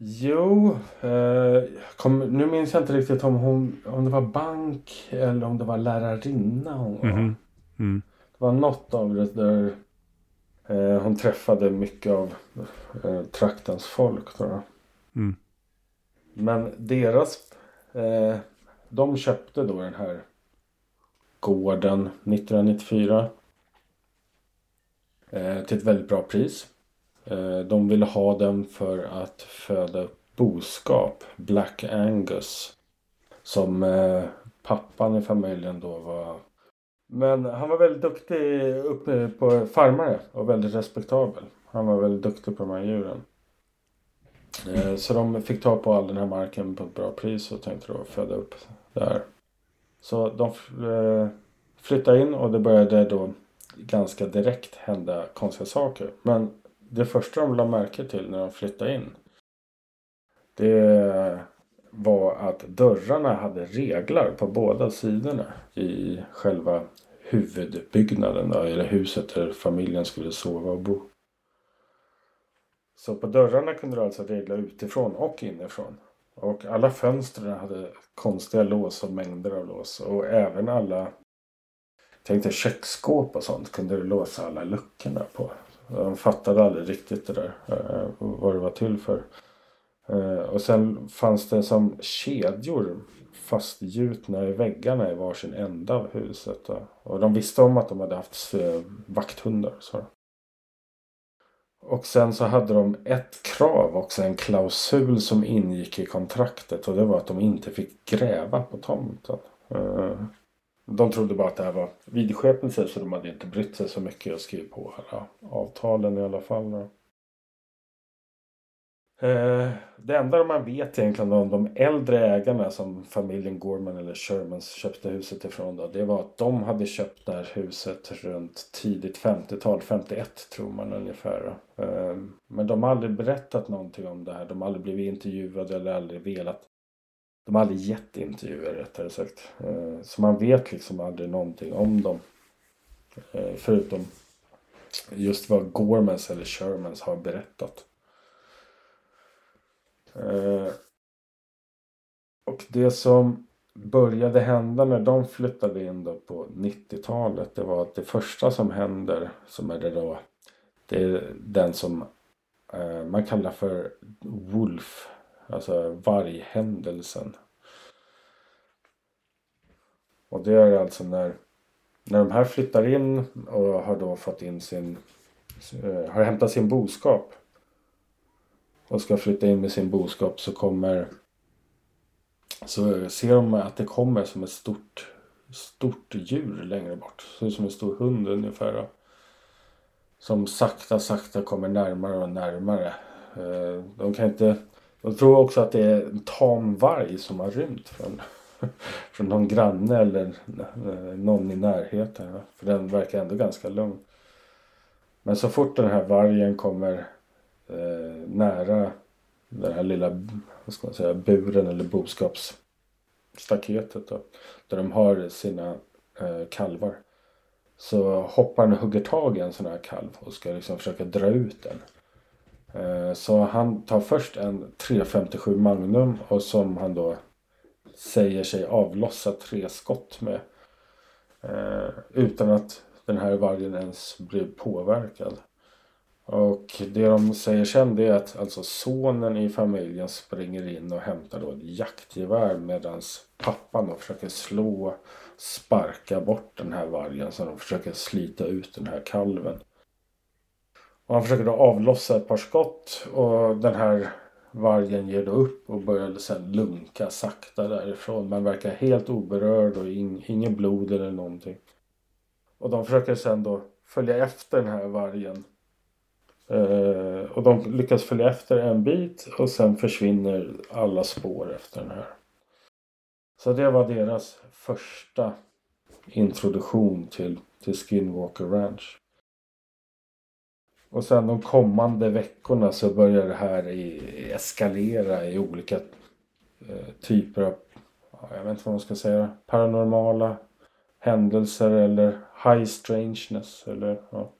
Jo, eh, kom, nu minns jag inte riktigt om, hon, om det var bank eller om det var lärarinna hon var. Mhm. Mm. Det var något av det där eh, hon träffade mycket av eh, traktens folk. Tror jag. Mm. Men deras, eh, de köpte då den här gården 1994. Eh, till ett väldigt bra pris. Eh, de ville ha den för att föda upp boskap, Black Angus. Som eh, pappan i familjen då var. Men han var väldigt duktig uppe på farmare och väldigt respektabel. Han var väldigt duktig på de här djuren. Eh, så de fick ta på all den här marken på ett bra pris och tänkte då föda upp där. Så de eh, flyttade in och det började då ganska direkt hända konstiga saker. Men det första de lade märke till när de flyttade in. Det var att dörrarna hade reglar på båda sidorna i själva huvudbyggnaden då, eller huset där familjen skulle sova och bo. Så på dörrarna kunde du alltså regla utifrån och inifrån. Och alla fönster hade konstiga lås och mängder av lås. Och även alla tänkte köksskåp och sånt kunde du låsa alla luckorna på. De fattade aldrig riktigt det där. Eh, vad det var till för. Eh, och sen fanns det som kedjor fastgjutna i väggarna i varsin ända av huset. Och de visste om att de hade haft eh, vakthundar. Så. Och sen så hade de ett krav också, en klausul som ingick i kontraktet. Och det var att de inte fick gräva på tomten. Eh, de trodde bara att det här var vidskepelse så de hade inte brytt sig så mycket och skrivit på alla avtalen i alla fall. Eh, det enda man vet egentligen om de äldre ägarna som familjen Gorman eller Shermans köpte huset ifrån då, det var att de hade köpt det här huset runt tidigt 50-tal, 51 tror man ungefär. då. Ehm, men de har aldrig berättat någonting om det här. De har aldrig blivit intervjuade eller aldrig velat. De har aldrig gett intervjuer rättare sagt. Ehm, så man vet liksom aldrig någonting om dem. Ehm, förutom just vad Gormans eller Shermans har berättat. Eh, Och det som började hända när de flyttade in då på 90-talet. Det var att det första som händer som är det då. Det är den som eh, man kallar för Wolf. Alltså varghändelsen. Och det är alltså när, när de här flyttar in och har då fått in sin, eh, har hämtat sin boskap. Och ska flytta in med sin boskap så kommer så ser de att det kommer som ett stort stort djur längre bort. Ser ut som en stor hund ungefär. Då. Som sakta sakta kommer närmare och närmare. Eh, de kan inte de tror också att det är en tam varg som har rymt från, (laughs) från någon granne eller eh, någon i närheten. För den verkar ändå ganska lugn. Men så fort den här vargen kommer eh, nära den här lilla vad ska man säga, buren eller boskapsstaketet då, där de har sina eh, kalvar. Så hoppar han och hugger tag i en sån här kalv och ska liksom försöka dra ut den. Eh, Så han tar först en 357 Magnum och som han då säger sig avlossa tre skott med. Eh, Utan att den här vargen ens blir påverkad. Och det de säger sen det är att alltså sonen i familjen springer in och hämtar då ett jaktgevär medan pappan då försöker slå, sparka bort den här vargen så de försöker slita ut den här kalven. Och han försöker då avlossa ett par skott och den här vargen ger då upp och börjar sen lunka sakta därifrån. Men verkar helt oberörd och in, ingen blod eller någonting. Och de försöker sen då följa efter den här vargen. Eh, och de lyckas följa efter en bit och sen försvinner alla spår efter den här. Så det var deras första introduktion till, till Skinwalker Ranch. Och sen de kommande veckorna så börjar det här eskalera i olika eh, typer av, jag vet inte vad man ska säga, paranormala händelser eller high strangeness eller ja.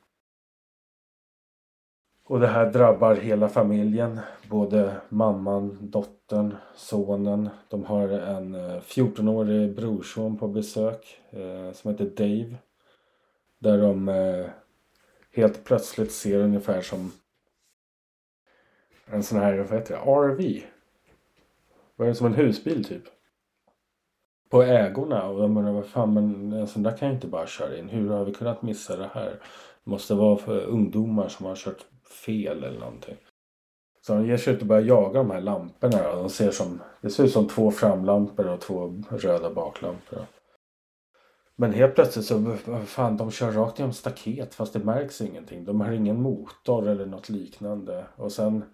Och det här drabbar hela familjen. Både mamman, dottern, sonen. De har en eh, 14-årig brorson på besök eh, som heter Dave. Där de eh, helt plötsligt ser ungefär som en sån här, vad heter det, RV. Vad är det som en husbil typ? På ägorna och de undrar vad fan men eh, en sån där kan ju inte bara köra in. Hur har vi kunnat missa det här? Det måste vara för ungdomar som har kört fel eller någonting. Så de ger sig ut och börjar jaga de här lamporna. De ser som, det ser ut som två framlampor och två röda baklampor. Men helt plötsligt så, fan de kör rakt genom staket fast det märks ingenting. De har ingen motor eller något liknande. Och sen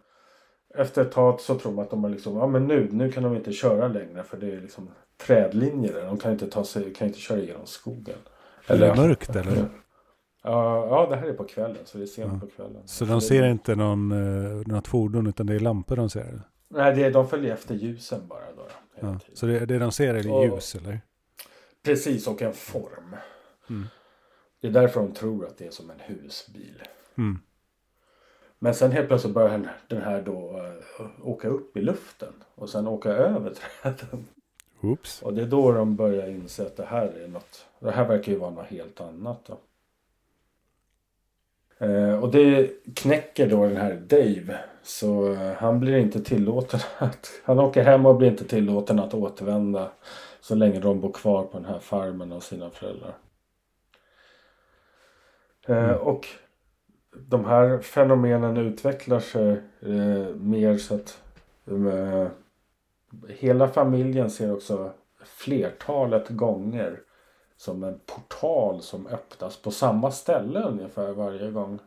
efter ett tag så tror man att de har liksom, ja men nu, nu kan de inte köra längre för det är liksom trädlinjer där. De kan inte ta sig, kan inte köra igenom skogen. Eller, är det mörkt eller? Ja, ja, det här är på kvällen så det är sent ja. på kvällen. Så de ser inte någon, uh, något fordon utan det är lampor de ser? Nej, det är, de följer efter ljusen bara. Då, ja. Så det, det de ser är och, ljus eller? Precis, och en form. Mm. Det är därför de tror att det är som en husbil. Mm. Men sen helt plötsligt börjar den här då uh, åka upp i luften och sen åka över (laughs) träden. Oops. Och det är då de börjar inse att det här är något. Det här verkar ju vara något helt annat. Då. Uh, och det knäcker då den här Dave. Så uh, han blir inte tillåten (laughs) att... Han åker hem och blir inte tillåten att återvända. Så länge de bor kvar på den här farmen av sina föräldrar. Mm. och de här fenomenen utvecklar sig eh, mer så att eh, hela familjen ser också flertalet gånger som en portal som öppnas på samma ställe ungefär varje gång.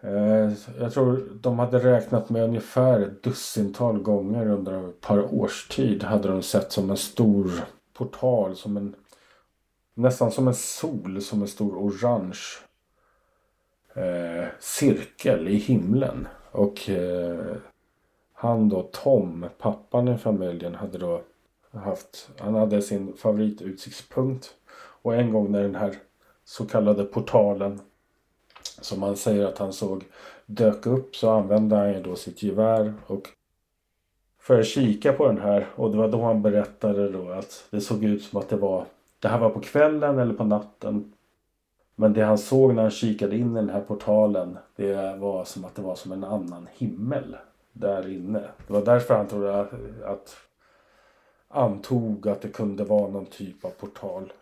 Eh, jag tror de hade räknat med ungefär ett dussintal gånger under ett par års tid hade de sett som en stor portal som en nästan som en sol som en stor orange eh, cirkel i himlen. Och eh, han då, Tom, pappan i familjen, hade då haft, han hade sin favoritutsiktspunkt. Och en gång när den här så kallade portalen som han säger att han såg dök upp så använde han ju då sitt gevär och för att kika på den här och det var då han berättade då att det såg ut som att det var det här var på kvällen eller på natten men det han såg när han kikade in i den här portalen det var som att det var som en annan himmel där inne. Det var därför han trodde att, att antog att det kunde vara någon typ av portal.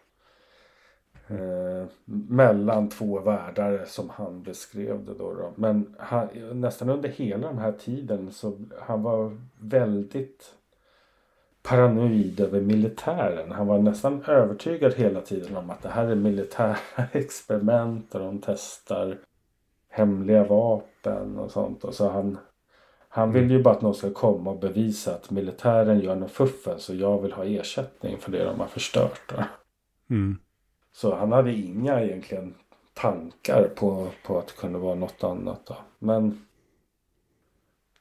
Eh, mellan två världar som han beskrev det då. då. Men han, nästan under hela den här tiden så han var väldigt paranoid över militären. Han var nästan övertygad hela tiden om att det här är militära (laughs) experiment och de testar hemliga vapen och sånt. Och så han, han vill ju bara att någon ska komma och bevisa att militären gör något fuffel så jag vill ha ersättning för det de har förstört. Mm. Så han hade inga egentligen tankar på, på att det kunde vara något annat. Då. Men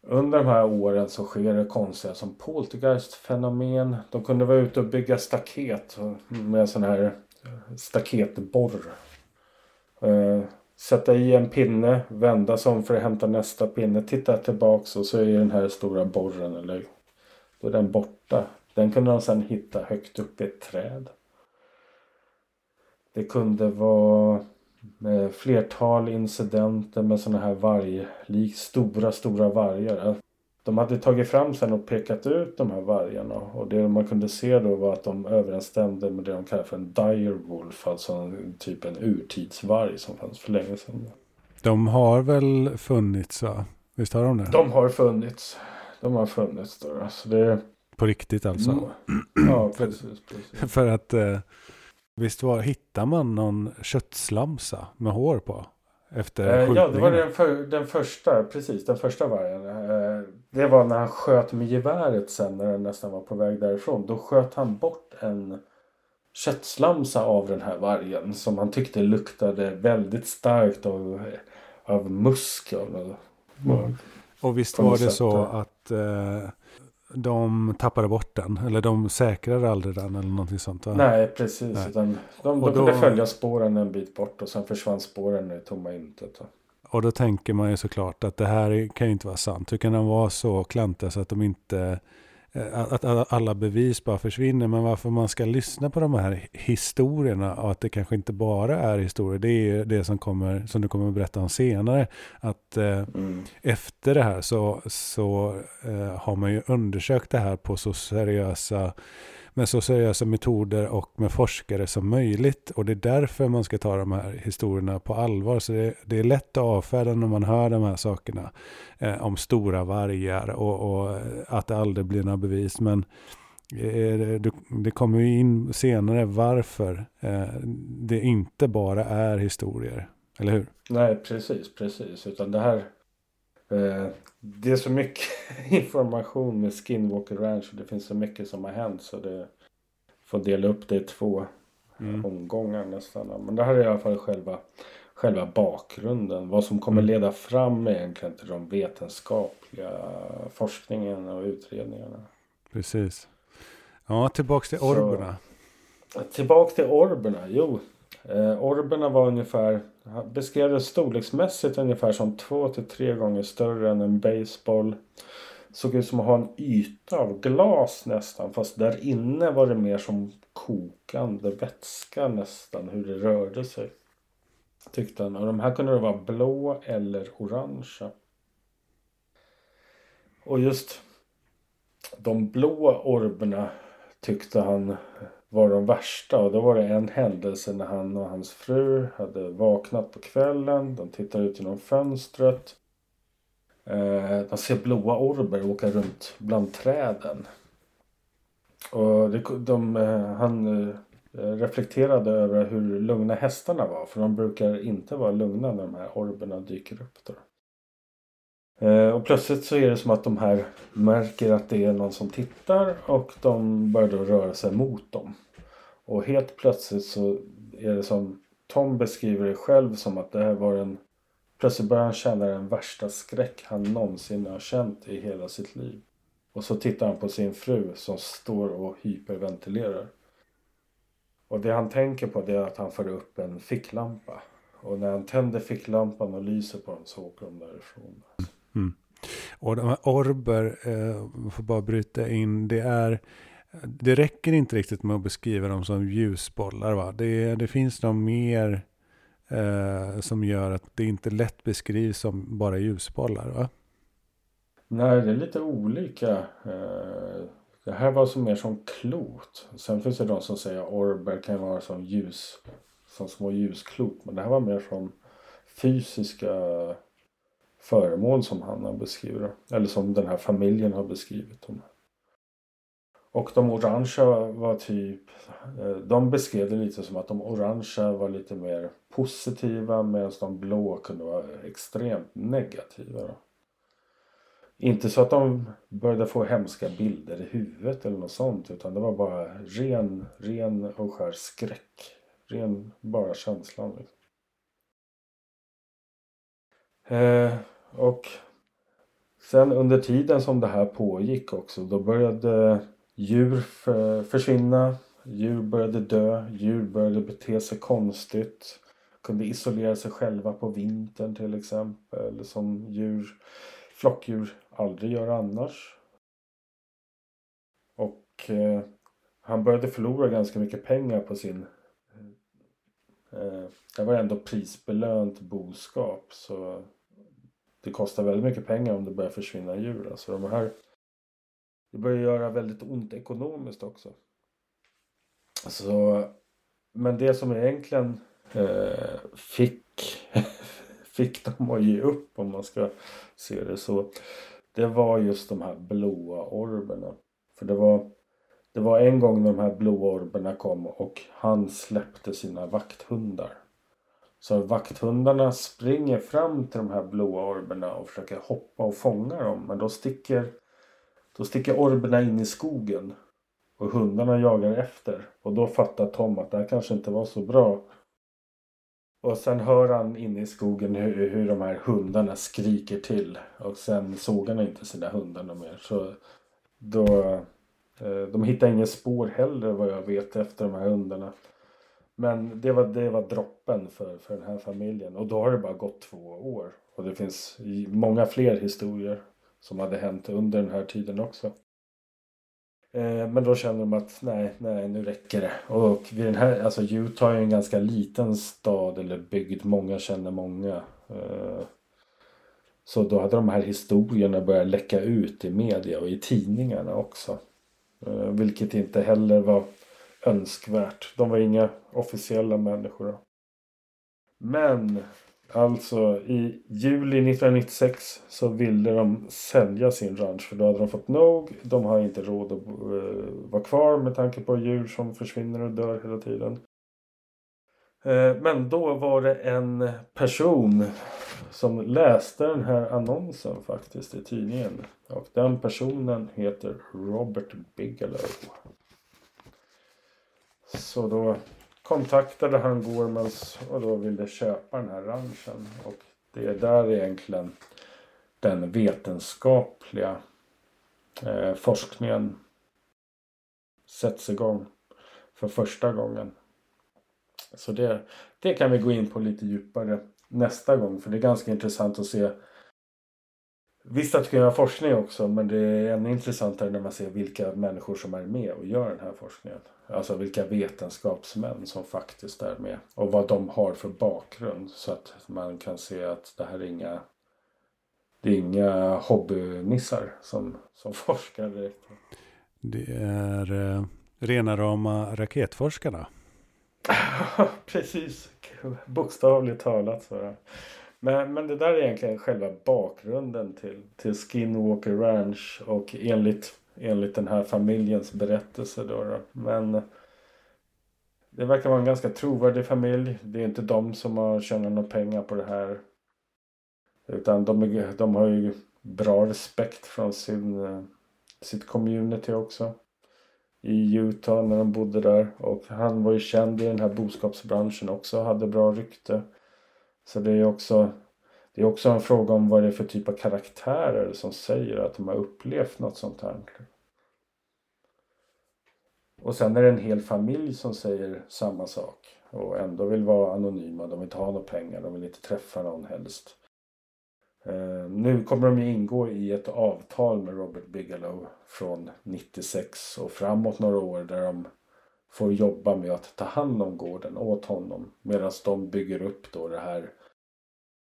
under de här åren så sker det konstiga som poltergeist-fenomen. De kunde vara ute och bygga staket med en sån här staketborr. Sätta i en pinne, vända sig om för att hämta nästa pinne, titta tillbaks och så är den här stora borren eller då är den borta. Den kunde de sedan hitta högt upp i ett träd. Det kunde vara eh, flertal incidenter med sådana här varglik, stora, stora vargar. De hade tagit fram sen och pekat ut de här vargarna och det man kunde se då var att de överensstämde med det de kallar för en direwolf, alltså en, typ en urtidsvarg som fanns för länge sedan. De har väl funnits va? Visst har de det? De har funnits. De har funnits då. Alltså det... På riktigt alltså? Mm. (clears throat) Ja, precis. precis. (laughs) för att eh, Visst var, hittar man någon köttslamsa med hår på? Efter eh, Ja, det var den, för, den första, precis, den första vargen. Eh, det var när han sköt med geväret sen när den nästan var på väg därifrån. Då sköt han bort en köttslamsa av den här vargen som han tyckte luktade väldigt starkt av av musk. Av något. Mm. Och visst var det så ja. att eh, de tappade bort den? Eller de säkrade aldrig den eller någonting sånt? Va? Nej, precis. Nej. Utan de, de kunde följa spåren en bit bort och sen försvann spåren i tomma intet. då. Och då tänker man ju såklart att det här kan ju inte vara sant. Hur kan de vara så klantiga så att de inte att att alla bevis bara försvinner. Men varför man ska lyssna på de här historierna och att det kanske inte bara är historier. Det är det som, kommer, som du kommer att berätta om senare. Att eh, Mm. efter det här så, så eh, har man ju undersökt det här på så seriösa med så seriösa metoder och med forskare som möjligt. Och det är därför man ska ta de här historierna på allvar. Så det, det är lätt att avfärda när man hör de här sakerna. Eh, om stora vargar och, och eh, att det aldrig blir några bevis. Men eh, det, det kommer ju in senare varför eh, det inte bara är historier. Eller hur? Nej, precis, precis. Utan det här... Eh, det är så mycket (laughs) information med Skinwalker Ranch och det finns så mycket som har hänt så det får dela upp det i två Mm. omgångar nästan. Men det här är i alla fall själva, själva bakgrunden. Vad som kommer Mm. leda fram egentligen till de vetenskapliga forskningen och utredningarna. Precis. Ja, tillbaks till Så- orberna. Tillbaka till orberna. Jo, eh, orberna var ungefär, beskrev det storleksmässigt ungefär som två till tre gånger större än en baseball. Såg ut som att ha en yta av glas nästan. Fast där inne var det mer som kokande vätska nästan. Hur det rörde sig. Tyckte han. Och de här kunde vara blå eller orangea. Och just de blå orberna tyckte han var de värsta. Och då var det en händelse när han och hans fru hade vaknat på kvällen. De tittar ut genom fönstret. Eh, de ser blåa orber åka runt bland träden. Och det, de, eh, han eh, reflekterade över hur lugna hästarna var. För de brukar inte vara lugna när de här orberna dyker upp. Då. Eh, och plötsligt så är det som att de här märker att det är någon som tittar och de börjar då röra sig mot dem. Och helt plötsligt så är det som Tom beskriver det själv som att det här var en Plötsligt börjar han känna den värsta skräck han någonsin har känt i hela sitt liv. Och så tittar han på sin fru som står och hyperventilerar. Och det han tänker på det är att han får upp en ficklampa. Och när han tänder ficklampan och lyser på dem så åker de därifrån. Och de här orber, eh, får bara bryta in, det är det räcker inte riktigt med att beskriva dem som ljusbollar. Va? Det, det finns nog mer eh, som gör att det inte lätt beskrivs som bara ljusbollar. Va? Nej, det är lite olika. Eh, Det här var som mer som klot. Sen finns det de som säger orber kan vara som ljus. Som små ljusklot. Men det här var mer som fysiska föremål som han har beskrivit. Eller som den här familjen har beskrivit dem. Och de orangea var typ. Eh, de beskrev det lite som att de orangea var lite mer positiva. Medan de blå kunde vara extremt negativa. Då. Inte så att de började få hemska bilder i huvudet eller något sånt. Utan det var bara ren, ren och skär skräck. Ren bara känslan. Liksom. Eh, och sen under tiden som det här pågick också. Då började djur försvinna. Djur började dö. Djur började bete sig konstigt. Kunde isolera sig själva på vintern till exempel. Som djur, flockdjur aldrig gör annars. Och eh, han började förlora ganska mycket pengar på sin eh, det var ändå prisbelönt boskap så det kostar väldigt mycket pengar om det börjar försvinna djur. Alltså de här det börjar göra väldigt ont ekonomiskt också. Så, men det som egentligen eh, fick, (laughs) fick dem att ge upp om man ska se det så. Det var just de här blåa orberna. För det var, det var en gång när de här blåa orberna kom och han släppte sina vakthundar. Så vakthundarna springer fram till de här blåa orberna och försöker hoppa och fånga dem. Men då sticker, då sticker orberna in i skogen. Och hundarna jagar efter. Och då fattar Tom att det här kanske inte var så bra. Och sen hör han inne i skogen hur, hur de här hundarna skriker till. Och sen såg han inte sina hundar mer. Så då, eh, de hittar inga spår heller vad jag vet efter de här hundarna. Men det var, det var droppen för, för den här familjen. Och då har det bara gått två år. Och det finns många fler historier som hade hänt under den här tiden också. Eh, men då känner de att nej, nej, nu räcker det. Och vid den här, alltså Utah är en ganska liten stad eller bygd. Många känner många. Eh, så då hade de här historierna börjat läcka ut i media och i tidningarna också. Eh, vilket inte heller var önskvärt. De var inga officiella människor. Men alltså i juli 1996 så ville de sälja sin ranch för då hade de fått nog. De har inte råd att uh, vara kvar med tanke på djur som försvinner och dör hela tiden. Eh, men då var det en person som läste den här annonsen faktiskt i tidningen. Och den personen heter Robert Bigelow. Så då kontaktade han Gormans och då ville köpa den här ranchen. Och det är där egentligen den vetenskapliga eh, forskningen sätts igång för första gången. Så det, det kan vi gå in på lite djupare nästa gång för det är ganska intressant att se Visst att kan göra forskning också men det är ännu intressantare när man ser vilka människor som är med och gör den här forskningen. Alltså vilka vetenskapsmän som faktiskt är med. Och vad de har för bakgrund. Så att man kan se att det här är inga det är inga hobbynissar som, som (laughs) forskar direkt. Det är eh, rena rama raketforskarna. (laughs) Precis, bokstavligt talat. Så. Men, men det där är egentligen själva bakgrunden till, till Skinwalker Ranch och enligt, enligt den här familjens berättelse. Då, då. Men det verkar vara en ganska trovärdig familj. Det är inte de som har tjänat några pengar på det här. Utan de, är, de har ju bra respekt från sin, eh, sitt community också. I Utah när de bodde där. Och han var ju känd i den här boskapsbranschen också. Hade bra rykte. Så det är också det är också en fråga om vad det är för typ av karaktärer som säger att de har upplevt något sånt här. Och sen är det en hel familj som säger samma sak och ändå vill vara anonyma. De vill inte ha några pengar, de vill inte träffa någon helst. Eh, nu kommer de ju ingå i ett avtal med Robert Bigelow från 96 och framåt några år där de får jobba med att ta hand om gården åt honom. Medan de bygger upp då det här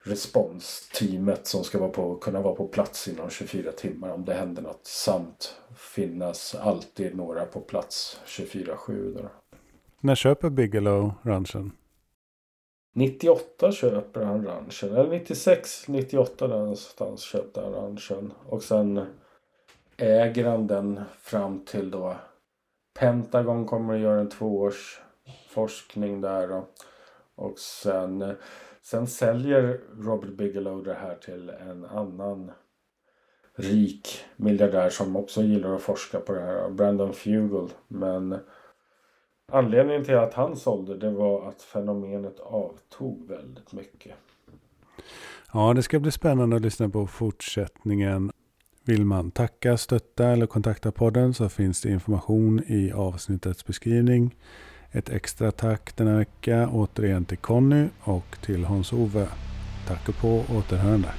responsteamet som ska vara på, kunna vara på plats inom 24 timmar om det händer något. Samt finnas alltid några på plats 24-7. När köper Bigelow ranchen? 98 köper han ranchen. Eller 96, 98 någonstans köpte han ranchen. Och sen äger han den fram till då Pentagon kommer att göra en tvåårs forskning där. Och sen, sen säljer Robert Bigelow det här till en annan rik miljardär som också gillar att forska på det här. Brandon Fugel. Men anledningen till att han sålde det var att fenomenet avtog väldigt mycket. Ja, det ska bli spännande att lyssna på fortsättningen. Vill man tacka, stötta eller kontakta podden så finns det information i avsnittets beskrivning. Ett extra tack denna vecka återigen till Conny och till Hans-Ove. Tack och på återhörande.